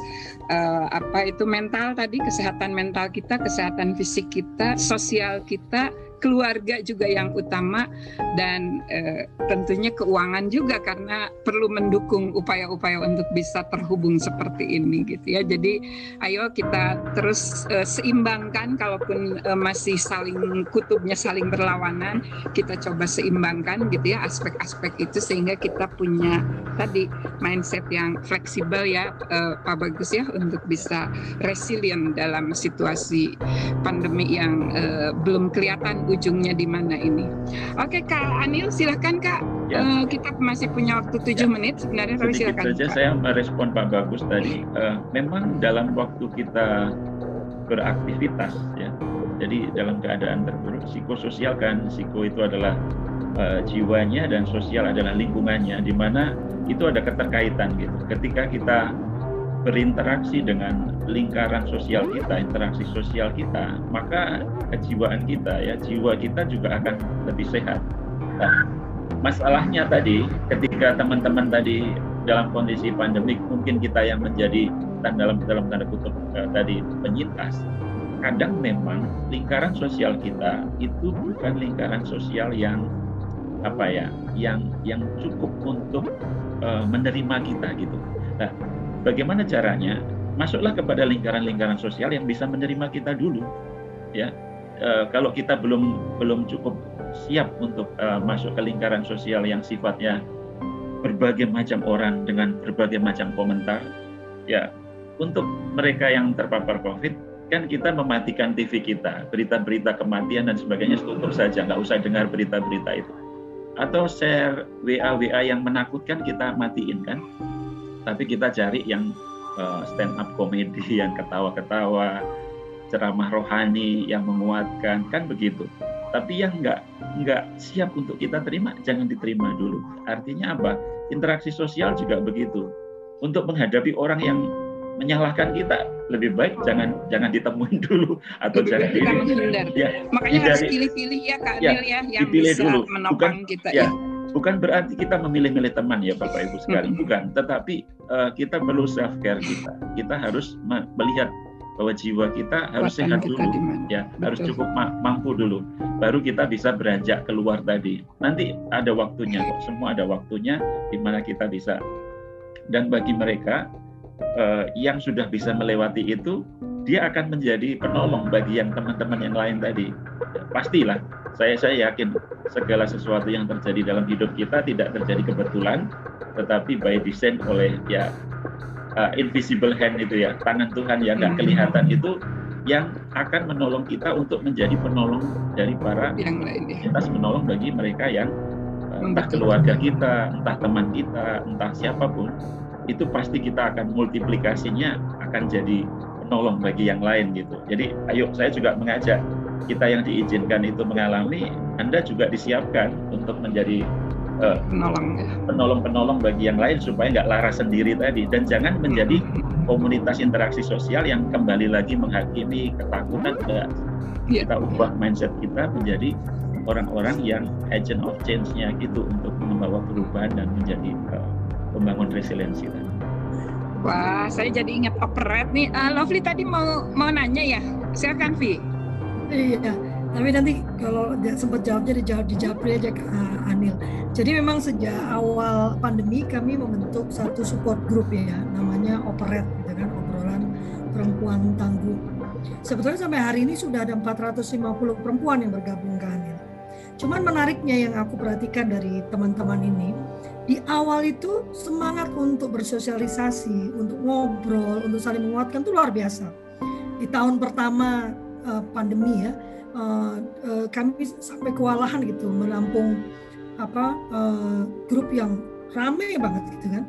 Speaker 1: eh, apa itu mental tadi kesehatan mental kita, kesehatan fisik kita, sosial kita, keluarga juga yang utama dan eh, tentunya keuangan juga karena perlu mendukung upaya-upaya untuk bisa terhubung seperti ini gitu ya. Jadi ayo kita terus eh, seimbangkan kalaupun eh, masih saling kutubnya saling berlawanan, kita coba seimbangkan gitu ya aspek-aspek itu sehingga kita punya tadi mindset yang fleksibel ya eh, Pak Bagus ya untuk bisa resilient dalam situasi pandemi yang eh, belum kelihatan ujungnya di mana ini. Oke Kak Anil silahkan Kak. Ya. Uh, kita masih punya waktu tujuh ya. menit sebenarnya tapi silakan.
Speaker 5: saja saya merespon Pak Bagus tadi. Uh, memang dalam waktu kita beraktivitas ya. Jadi dalam keadaan terburuk psikososial kan, psiko itu adalah uh, jiwanya dan sosial adalah lingkungannya di mana itu ada keterkaitan gitu. Ketika kita berinteraksi dengan lingkaran sosial kita, interaksi sosial kita, maka kejiwaan kita ya, jiwa kita juga akan lebih sehat. Nah, masalahnya tadi ketika teman-teman tadi dalam kondisi pandemik mungkin kita yang menjadi dalam dalam tanda kutip uh, tadi penyintas kadang memang lingkaran sosial kita itu bukan lingkaran sosial yang apa ya yang yang cukup untuk uh, menerima kita gitu nah Bagaimana caranya? Masuklah kepada lingkaran-lingkaran sosial yang bisa menerima kita dulu. Ya, e, kalau kita belum belum cukup siap untuk e, masuk ke lingkaran sosial yang sifatnya berbagai macam orang dengan berbagai macam komentar, ya untuk mereka yang terpapar COVID kan kita mematikan TV kita, berita-berita kematian dan sebagainya tutup saja, nggak usah dengar berita-berita itu. Atau share WA-WA yang menakutkan kita matiin kan, tapi kita cari yang uh, stand up komedi yang ketawa-ketawa ceramah rohani yang menguatkan kan begitu. Tapi yang nggak nggak siap untuk kita terima jangan diterima dulu. Artinya apa? Interaksi sosial juga begitu. Untuk menghadapi orang yang menyalahkan kita lebih baik jangan jangan ditemuin dulu atau jangan
Speaker 1: kita menghindar. Ya, makanya harus pilih-pilih ya kak ya, ya yang bisa dulu. menopang Bukan, kita ya, ya
Speaker 5: bukan berarti kita memilih-milih teman ya Bapak Ibu sekalian, bukan. Tetapi uh, kita perlu self care kita. Kita harus melihat bahwa jiwa kita harus sehat dulu, ya Betul. harus cukup ma mampu dulu, baru kita bisa beranjak keluar tadi. Nanti ada waktunya kok, semua ada waktunya di mana kita bisa. Dan bagi mereka uh, yang sudah bisa melewati itu, dia akan menjadi penolong bagi yang teman-teman yang lain tadi. Pastilah saya saya yakin segala sesuatu yang terjadi dalam hidup kita tidak terjadi kebetulan tetapi by design oleh ya uh, invisible hand itu ya tangan Tuhan yang nggak hmm. kelihatan itu yang akan menolong kita untuk menjadi penolong dari para yang lain ya. kita menolong bagi mereka yang uh, entah keluarga kita entah teman kita entah siapa pun itu pasti kita akan multiplikasinya akan jadi penolong bagi yang lain gitu. Jadi ayo saya juga mengajak kita yang diizinkan itu mengalami, Anda juga disiapkan untuk menjadi uh, penolong penolong-penolong bagi yang lain supaya nggak laras sendiri tadi. Dan jangan menjadi komunitas interaksi sosial yang kembali lagi menghakimi ketakutan enggak iya. kita ubah mindset kita menjadi orang-orang yang agent of change-nya gitu untuk membawa perubahan dan menjadi uh, pembangun resiliensi tadi.
Speaker 1: Wah, saya jadi ingat operet nih. Uh, Lovely tadi mau mau nanya ya. Silakan Vi.
Speaker 2: Iya, tapi nanti kalau sempat jawabnya dijawab di Japri aja ke uh, Anil. Jadi memang sejak awal pandemi kami membentuk satu support group ya, namanya operet, gitu kan, obrolan perempuan tangguh. Sebetulnya sampai hari ini sudah ada 450 perempuan yang bergabung ke Anil. Cuman menariknya yang aku perhatikan dari teman-teman ini, di awal itu semangat untuk bersosialisasi, untuk ngobrol, untuk saling menguatkan itu luar biasa. Di tahun pertama uh, pandemi ya, uh, uh, kami sampai kewalahan gitu menampung apa uh, grup yang ramai banget gitu kan.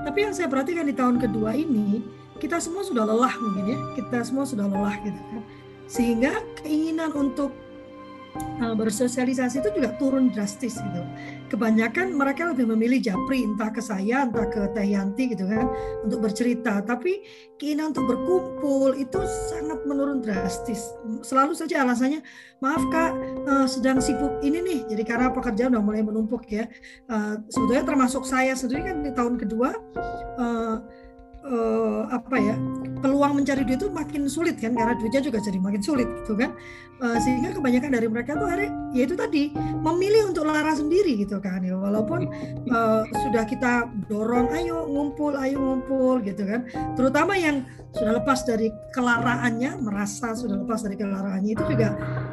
Speaker 2: Tapi yang saya perhatikan di tahun kedua ini, kita semua sudah lelah mungkin ya, kita semua sudah lelah gitu kan. Sehingga keinginan untuk bersosialisasi itu juga turun drastis gitu. Kebanyakan mereka lebih memilih japri entah ke saya entah ke Teh Yanti gitu kan untuk bercerita. Tapi keinginan untuk berkumpul itu sangat menurun drastis. Selalu saja alasannya maaf kak uh, sedang sibuk ini nih. Jadi karena pekerjaan udah mulai menumpuk ya. Uh, sebetulnya termasuk saya sendiri kan di tahun kedua. Uh, uh, apa ya peluang mencari duit itu makin sulit kan karena duitnya juga jadi makin sulit gitu kan. Uh, sehingga kebanyakan dari mereka tuh hari ya itu tadi memilih untuk lara sendiri gitu kan ya. Walaupun uh, sudah kita dorong ayo ngumpul ayo ngumpul gitu kan. Terutama yang sudah lepas dari kelaraannya merasa sudah lepas dari kelaraannya itu juga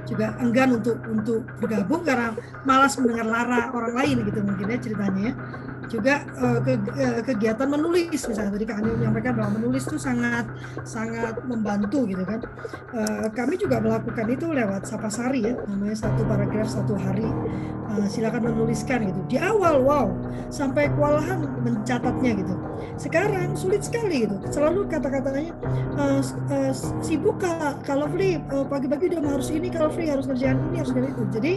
Speaker 2: juga enggan untuk untuk bergabung karena malas mendengar lara orang lain gitu mungkin ya ceritanya ya juga uh, ke, uh, kegiatan menulis. Misalnya tadi Kak Anil menyampaikan bahwa menulis itu sangat sangat membantu gitu kan. Uh, kami juga melakukan itu lewat Sapasari ya namanya satu paragraf satu hari. Uh, silakan menuliskan gitu. Di awal wow sampai kewalahan mencatatnya gitu. Sekarang sulit sekali gitu. Selalu kata-katanya uh, uh, sibuk kak kalau free uh, pagi-pagi udah harus ini kalau free harus kerjaan ini harus kerjaan itu. Jadi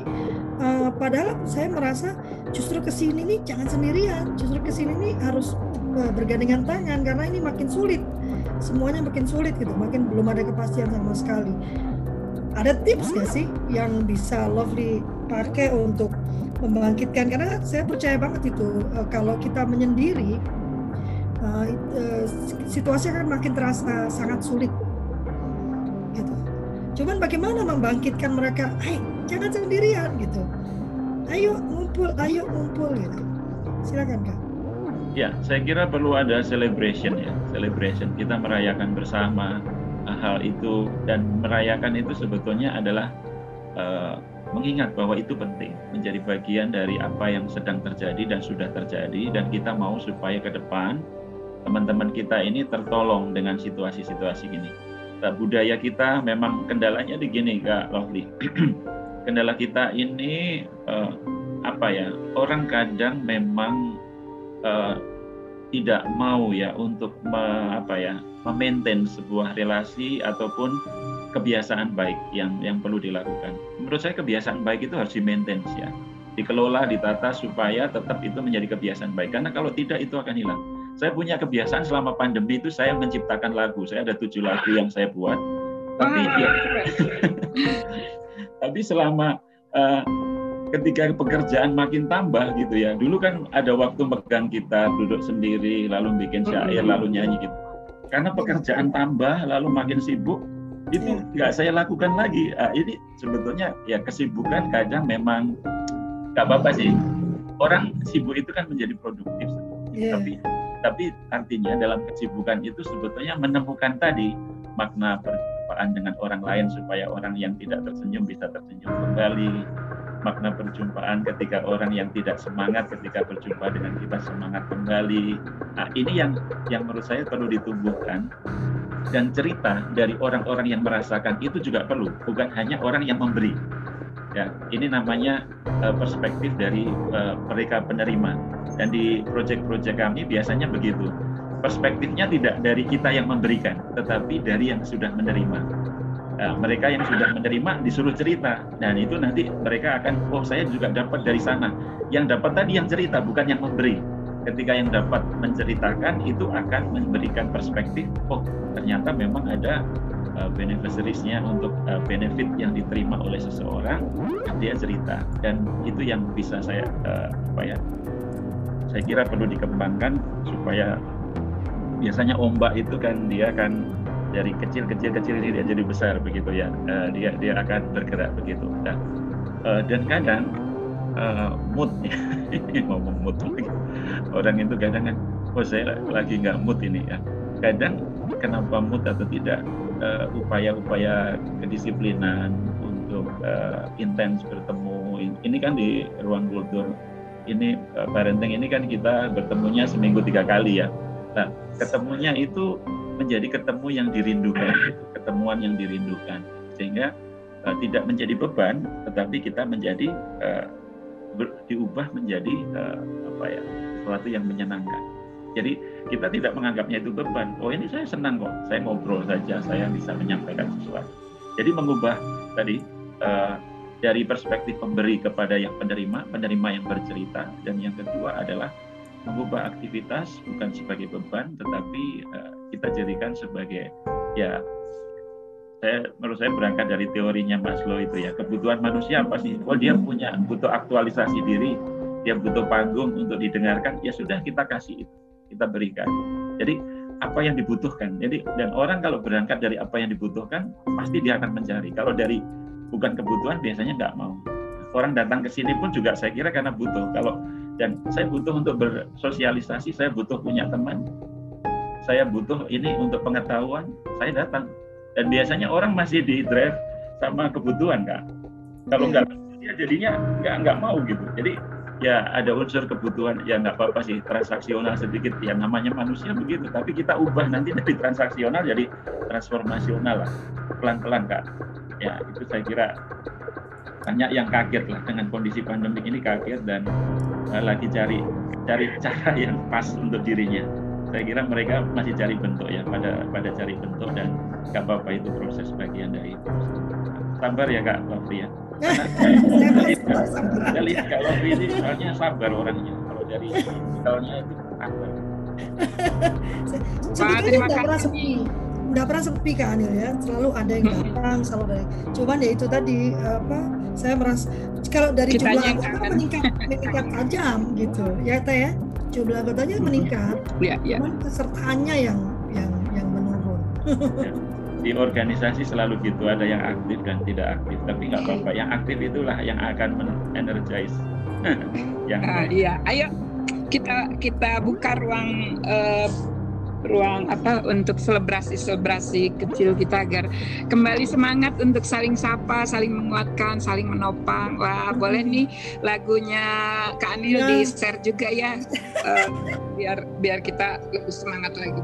Speaker 2: uh, padahal saya merasa justru ke sini nih jangan sendirian justru ke sini nih harus uh, bergandengan tangan karena ini makin sulit. Semuanya makin sulit gitu makin belum ada kepastian sama sekali. Ada tips gak sih yang bisa Lovely pakai untuk membangkitkan? Karena saya percaya banget itu uh, kalau kita menyendiri uh, situasi akan makin terasa sangat sulit. Gitu. Cuman bagaimana membangkitkan mereka? Hey jangan sendirian gitu. Ayo ngumpul ayo ngumpul gitu Silakan Kak.
Speaker 5: Ya, saya kira perlu ada celebration ya, celebration. Kita merayakan bersama uh, hal itu dan merayakan itu sebetulnya adalah uh, mengingat bahwa itu penting, menjadi bagian dari apa yang sedang terjadi dan sudah terjadi dan kita mau supaya ke depan teman-teman kita ini tertolong dengan situasi-situasi gini. Nah, budaya kita memang kendalanya di gini Kak Lovely. Kendala kita ini uh, apa ya orang kadang memang uh, tidak mau ya untuk me, apa ya memaintain sebuah relasi ataupun kebiasaan baik yang yang perlu dilakukan. Menurut saya kebiasaan baik itu harus di-maintain ya, dikelola, ditata supaya tetap itu menjadi kebiasaan baik. Karena kalau tidak itu akan hilang. Saya punya kebiasaan selama pandemi itu saya menciptakan lagu. Saya ada tujuh lagu yang saya buat. Tapi ya, tapi selama uh, ketika pekerjaan makin tambah gitu ya. Dulu kan ada waktu megang kita duduk sendiri, lalu bikin syair, lalu nyanyi gitu. Karena pekerjaan tambah, lalu makin sibuk, itu iya. nggak saya lakukan lagi. Nah, ini sebetulnya ya kesibukan kadang memang nggak apa-apa sih. Orang sibuk itu kan menjadi produktif, yeah. tapi tapi artinya dalam kesibukan itu sebetulnya menemukan tadi makna perjumpaan dengan orang lain supaya orang yang tidak tersenyum bisa tersenyum kembali makna perjumpaan ketika orang yang tidak semangat ketika berjumpa dengan kita semangat kembali. Nah, ini yang yang menurut saya perlu ditumbuhkan dan cerita dari orang-orang yang merasakan itu juga perlu, bukan hanya orang yang memberi. Ya, ini namanya uh, perspektif dari uh, mereka penerima. Dan di proyek-proyek kami biasanya begitu. Perspektifnya tidak dari kita yang memberikan, tetapi dari yang sudah menerima Nah, mereka yang sudah menerima disuruh cerita. Dan itu nanti mereka akan oh saya juga dapat dari sana. Yang dapat tadi yang cerita bukan yang memberi. Ketika yang dapat menceritakan itu akan memberikan perspektif oh ternyata memang ada uh, beneficiariesnya untuk uh, benefit yang diterima oleh seseorang dia cerita. Dan itu yang bisa saya uh, apa ya saya kira perlu dikembangkan supaya biasanya ombak itu kan dia kan dari kecil kecil kecil ini dia jadi besar begitu ya. Uh, dia dia akan bergerak begitu. Nah, uh, dan kadang uh, mood ngomong mood orang itu kadang kan oh saya lagi nggak mood ini ya. Kadang kenapa mood atau tidak upaya-upaya kedisiplinan untuk uh, intens bertemu ini kan di ruang kultur ini uh, parenting ini kan kita bertemunya seminggu tiga kali ya. Nah ketemunya itu menjadi ketemu yang dirindukan ketemuan yang dirindukan. Sehingga uh, tidak menjadi beban tetapi kita menjadi uh, ber, diubah menjadi uh, apa ya sesuatu yang menyenangkan. Jadi kita tidak menganggapnya itu beban. Oh ini saya senang kok. Saya ngobrol saja saya bisa menyampaikan sesuatu. Jadi mengubah tadi uh, dari perspektif pemberi kepada yang penerima penerima yang bercerita dan yang kedua adalah mengubah aktivitas bukan sebagai beban tetapi uh, kita jadikan sebagai ya saya menurut saya berangkat dari teorinya Maslow itu ya kebutuhan manusia apa sih? Oh dia punya butuh aktualisasi diri, dia butuh panggung untuk didengarkan, ya sudah kita kasih itu, kita berikan. Jadi apa yang dibutuhkan. Jadi dan orang kalau berangkat dari apa yang dibutuhkan pasti dia akan mencari. Kalau dari bukan kebutuhan biasanya nggak mau. Orang datang ke sini pun juga saya kira karena butuh. Kalau dan saya butuh untuk bersosialisasi, saya butuh punya teman, saya butuh ini untuk pengetahuan, saya datang. Dan biasanya orang masih di drive sama kebutuhan kak. Kalau nggak ya jadinya nggak nggak mau gitu. Jadi ya ada unsur kebutuhan ya nggak apa-apa sih transaksional sedikit ya namanya manusia begitu tapi kita ubah nanti dari transaksional jadi transformasional lah pelan-pelan kak ya itu saya kira banyak yang kaget lah dengan kondisi pandemi ini kaget dan uh, lagi cari cari cara yang pas untuk dirinya saya kira mereka masih cari bentuk ya pada pada cari bentuk dan nggak apa-apa itu proses bagian dari itu. Sabar ya kak Lovri ya. Saya lihat kak Lovri ini soalnya sabar orangnya. Kalau dari misalnya itu sabar.
Speaker 2: Wah, terima kasih. nggak pernah sepi kan ya. Selalu ada yang datang selalu ada cuman ya itu tadi apa saya merasa kalau dari Kita jumlah anggota meningkat meningkat tajam gitu. Ya teh ya jumlah anggotanya meningkat ya, ya. cuman pesertanya yang yang yang menurun.
Speaker 5: Di organisasi selalu gitu ada yang aktif dan tidak aktif. Tapi nggak apa-apa yang aktif itulah yang akan men-energize.
Speaker 1: Yang uh, iya. Ayo kita kita buka ruang uh, ruang apa untuk selebrasi-selebrasi kecil kita agar kembali semangat untuk saling sapa, saling menguatkan, saling menopang. Wah, boleh nih lagunya Kak Anil ya. di-share juga ya. uh, biar biar kita lebih semangat lagi.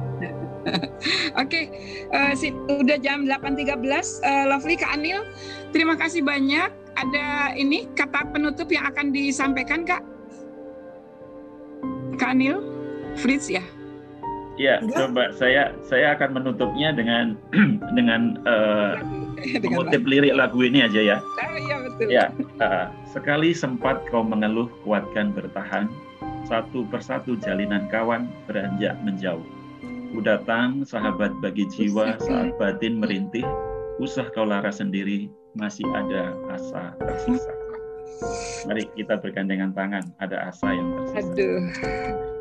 Speaker 1: Oke, okay. uh, eh, udah jam 8.13. Uh, eh, Lovely Kak Anil, terima kasih banyak. Ada ini kata penutup yang akan disampaikan Kak? Kak Anil, Fritz ya?
Speaker 5: Ya, coba saya saya akan menutupnya dengan dengan uh, mengutip lirik lagu ini aja ya.
Speaker 1: Oh, iya betul.
Speaker 5: Ya, uh, sekali sempat kau mengeluh, kuatkan bertahan. Satu persatu jalinan kawan beranjak menjauh. Ku datang sahabat bagi jiwa saat batin merintih. Usah kau lara sendiri, masih ada asa tersisa. Mari kita bergandengan tangan, ada asa yang tersisa.
Speaker 1: Aduh.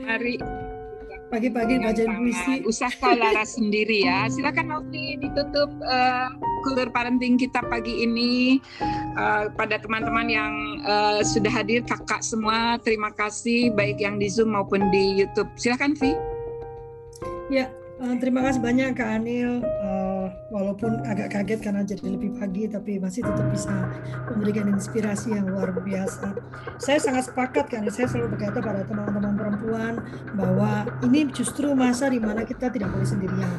Speaker 1: Mari
Speaker 2: pagi-pagi baca puisi.
Speaker 1: Usaha laras sendiri ya. Silakan Novi ditutup uh, kultur parenting kita pagi ini uh, pada teman-teman yang uh, sudah hadir kakak semua. Terima kasih baik yang di Zoom maupun di YouTube. Silakan Vi.
Speaker 2: Ya, uh, terima kasih banyak Kak Anil. Uh, walaupun agak kaget karena jadi lebih pagi tapi masih tetap bisa memberikan inspirasi yang luar biasa. Saya sangat sepakat kan, saya selalu berkata pada teman-teman perempuan bahwa ini justru masa di mana kita tidak boleh sendirian.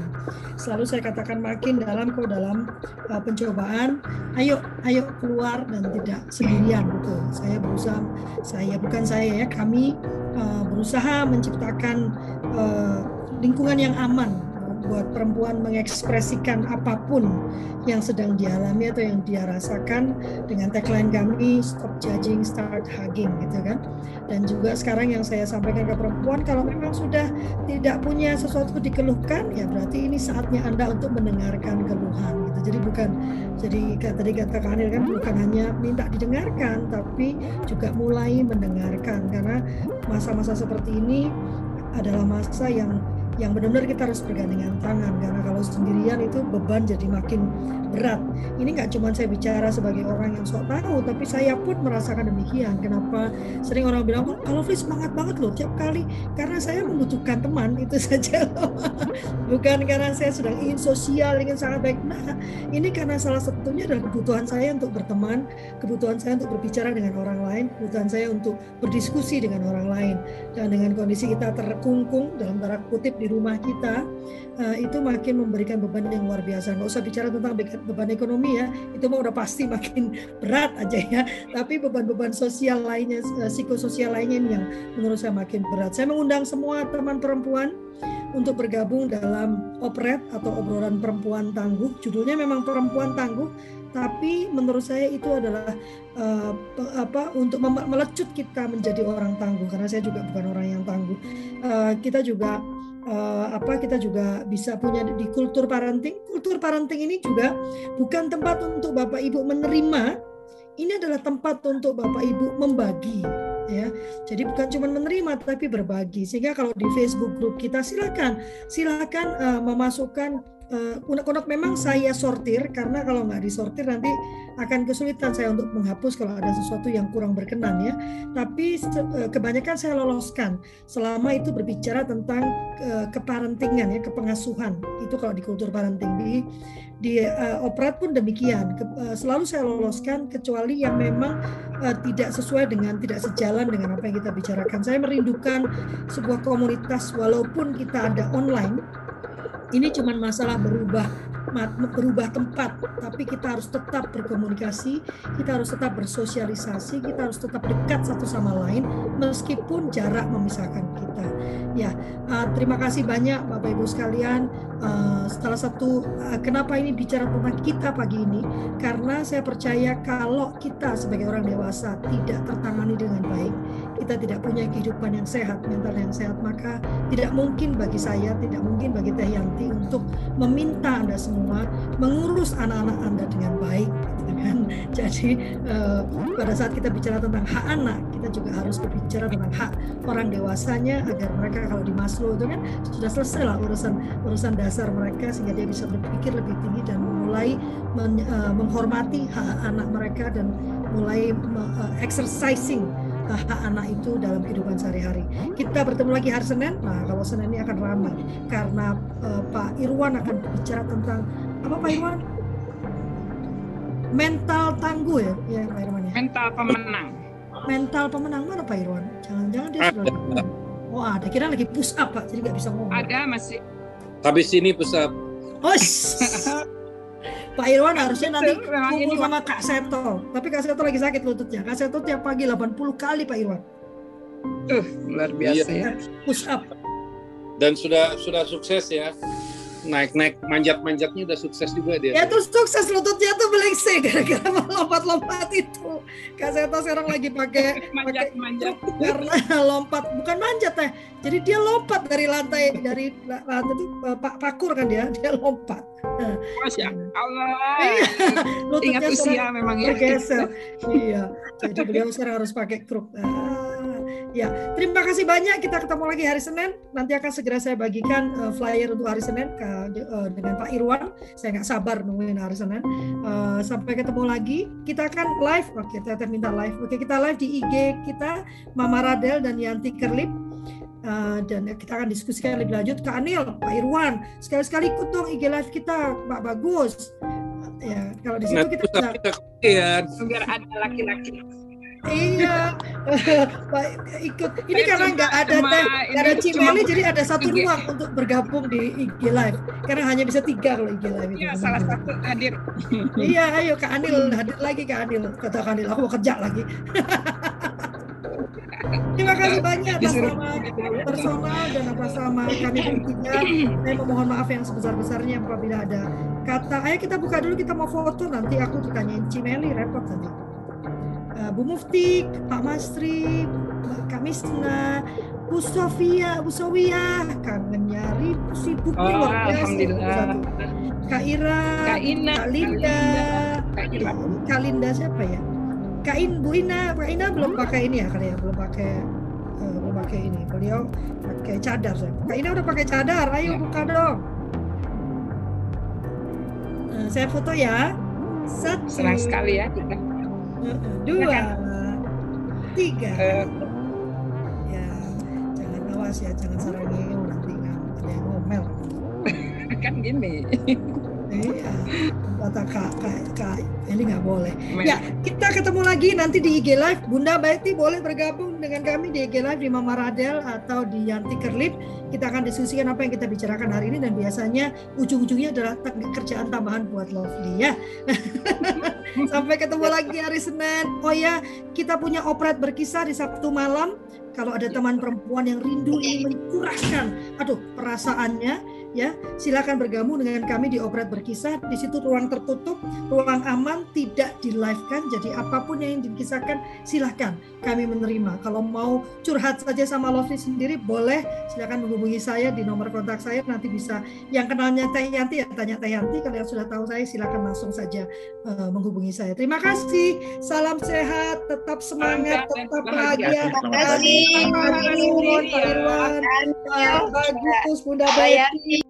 Speaker 2: Selalu saya katakan makin dalam kau dalam uh, pencobaan, ayo ayo keluar dan tidak sendirian gitu. Saya berusaha, saya bukan saya ya, kami uh, berusaha menciptakan uh, lingkungan yang aman buat perempuan mengekspresikan apa pun yang sedang dialami atau yang dia rasakan dengan tagline kami stop judging start hugging gitu kan. Dan juga sekarang yang saya sampaikan ke perempuan kalau memang sudah tidak punya sesuatu dikeluhkan ya berarti ini saatnya anda untuk mendengarkan keluhan gitu. Jadi bukan jadi tadi kata Kanil kan bukan hanya minta didengarkan tapi juga mulai mendengarkan. Karena masa-masa seperti ini adalah masa yang yang benar-benar kita harus bergandengan tangan karena kalau sendirian itu beban jadi makin berat. Ini nggak cuma saya bicara sebagai orang yang sok tahu, tapi saya pun merasakan demikian. Kenapa sering orang bilang, oh, kalau Fli semangat banget loh tiap kali, karena saya membutuhkan teman itu saja. Bukan karena saya sedang ingin sosial, ingin sangat baik. Nah, ini karena salah satunya adalah kebutuhan saya untuk berteman, kebutuhan saya untuk berbicara dengan orang lain, kebutuhan saya untuk berdiskusi dengan orang lain. Dan dengan kondisi kita terkungkung dalam tanda kutip di rumah kita, uh, itu makin memberikan beban yang luar biasa. Nggak usah bicara tentang beban ekonomi ya, itu mah udah pasti makin berat aja ya. Tapi beban-beban sosial lainnya, uh, psikososial lainnya yang menurut saya makin berat. Saya mengundang semua teman perempuan untuk bergabung dalam operet atau obrolan perempuan tangguh. Judulnya memang perempuan tangguh, tapi menurut saya itu adalah uh, apa untuk melecut kita menjadi orang tangguh karena saya juga bukan orang yang tangguh. Uh, kita juga uh, apa kita juga bisa punya di kultur parenting. Kultur parenting ini juga bukan tempat untuk Bapak Ibu menerima, ini adalah tempat untuk Bapak Ibu membagi ya. Jadi bukan cuma menerima tapi berbagi. Sehingga kalau di Facebook grup kita silakan silakan uh, memasukkan uh, memang saya sortir karena kalau nggak disortir nanti akan kesulitan saya untuk menghapus kalau ada sesuatu yang kurang berkenan ya. Tapi uh, kebanyakan saya loloskan selama itu berbicara tentang uh, keparentingan ya, kepengasuhan. Itu kalau di kultur parenting di di uh, operat pun demikian. Ke, uh, selalu saya loloskan kecuali yang memang uh, tidak sesuai dengan tidak sejalan dengan apa yang kita bicarakan. Saya merindukan sebuah komunitas walaupun kita ada online ini cuma masalah berubah berubah tempat, tapi kita harus tetap berkomunikasi, kita harus tetap bersosialisasi, kita harus tetap dekat satu sama lain, meskipun jarak memisahkan kita. Ya, uh, terima kasih banyak Bapak Ibu sekalian. Uh, salah satu uh, kenapa ini bicara tentang kita pagi ini, karena saya percaya kalau kita sebagai orang dewasa tidak tertangani dengan baik, kita tidak punya kehidupan yang sehat, mental yang sehat, maka tidak mungkin bagi saya, tidak mungkin bagi Teh Yanti untuk meminta Anda semua mengurus anak-anak Anda dengan baik gitu kan. Jadi uh, pada saat kita bicara tentang hak anak, kita juga harus berbicara tentang hak orang dewasanya agar mereka kalau di Maslow itu kan sudah selesai lah urusan urusan dasar mereka sehingga dia bisa berpikir lebih tinggi dan mulai men, uh, menghormati hak anak mereka dan mulai uh, exercising hak anak itu dalam kehidupan sehari-hari. Kita bertemu lagi hari Senin. Nah, kalau Senin ini akan ramai karena uh, Pak Irwan akan bicara tentang apa Pak Irwan? Mental tangguh ya, ya Pak Irwan ya.
Speaker 1: Mental pemenang.
Speaker 2: Mental pemenang mana Pak Irwan? Jangan-jangan dia sudah. Oh ada, kira lagi push up Pak, jadi nggak bisa ngomong.
Speaker 1: Ada masih.
Speaker 3: Habis ini push up.
Speaker 2: Oh, Pak Irwan harusnya nanti kumpul sama Kak Seto. Tapi Kak Seto lagi sakit lututnya. Kak Seto tiap pagi 80 kali Pak Irwan.
Speaker 1: Uh, luar biasa iya. ya.
Speaker 2: Push up.
Speaker 3: Dan sudah sudah sukses ya naik-naik manjat-manjatnya udah sukses juga dia.
Speaker 2: Ya tuh sukses lututnya tuh belengsek gara-gara lompat-lompat itu. Kak Seto sekarang lagi pakai
Speaker 1: manjat-manjat
Speaker 2: karena lompat bukan manjat teh. Jadi dia lompat dari lantai dari lantai itu eh, pak pakur kan dia dia lompat.
Speaker 1: Masya Allah. Iya. Lututnya Ingat usia memang ya.
Speaker 2: Geser. iya. Jadi beliau sekarang harus pakai kruk. Ah Ya, terima kasih banyak. Kita ketemu lagi hari Senin. Nanti akan segera saya bagikan uh, flyer untuk hari Senin ke, uh, dengan Pak Irwan. Saya nggak sabar nungguin hari Senin. Uh, sampai ketemu lagi. Kita akan live. Oke, kita minta live. Oke, kita live di IG kita Mama Radel dan Yanti Kerlip. Uh, dan kita akan diskusikan lebih lanjut ke Anil, Pak Irwan. Sekali-sekali ikut dong IG live kita, Pak Bagus. Ya, kalau di situ kita,
Speaker 3: kita, kita, kita
Speaker 1: biar ada laki-laki
Speaker 2: iya. Ikut. Ini karena nggak ada teh ada Cimeli jadi ada satu IG. ruang untuk bergabung di IG live. Karena hanya bisa tiga kalau IG live
Speaker 1: iya salah satu hadir.
Speaker 2: Iya ayo Kak Anil hadir lagi Kak Anil. Kata Kak Anil aku mau kerja lagi. Terima kasih kasih banyak atas nama personal dan atas nama kami bertiga. Saya memohon maaf yang sebesar-besarnya apabila ada kata. Ayo kita buka dulu, kita mau foto. Nanti aku ditanyain Cimeli repot nanti. Uh, Bu Mufti, Pak Mastri, Kak Misna, Bu Sofia, Bu Sofia, kangen nyari sibuknya oh, luar biasa. Kak Ira, Kak Ina, Kak Linda, Kak, Ira. Kak Linda siapa ya? Kak In, Bu Ina, Kak Ina belum pakai ini ya kali ya, belum pakai uh, belum pakai ini. Beliau pakai cadar saya. Kak Ina udah pakai cadar, ayo ya. buka dong. Nah, saya foto ya.
Speaker 1: Satu. Senang sekali ya kita.
Speaker 2: Dua, tiga. Uh, awas ya jangan sarangi nanti ada yang ngomel.
Speaker 1: Kan gini
Speaker 2: iya. Kata kak kak kak ini nggak boleh. Ya kita ketemu lagi nanti di IG live. Bunda Baiti boleh bergabung dengan kami di IG live di Mama Radel atau di Yanti Kerlip. Kita akan diskusikan apa yang kita bicarakan hari ini dan biasanya ujung-ujungnya adalah kerjaan tambahan buat Lovely ya. Sampai ketemu lagi hari Senin. Oh ya kita punya operet berkisah di Sabtu malam. Kalau ada teman perempuan yang rindu ingin mencurahkan aduh perasaannya ya silakan bergabung dengan kami di Operet Berkisah di situ ruang tertutup ruang aman tidak di live kan jadi apa pun yang dikisahkan silahkan kami menerima kalau mau curhat saja sama Lovely sendiri boleh silakan menghubungi saya di nomor kontak saya nanti bisa yang kenalnya Teh Yanti ya tanya Teh Yanti kalau yang sudah tahu saya silakan langsung saja uh, menghubungi saya terima kasih salam sehat tetap semangat tetap bahagia terima kasih Pak Irwan Pak Gus Bunda Bayi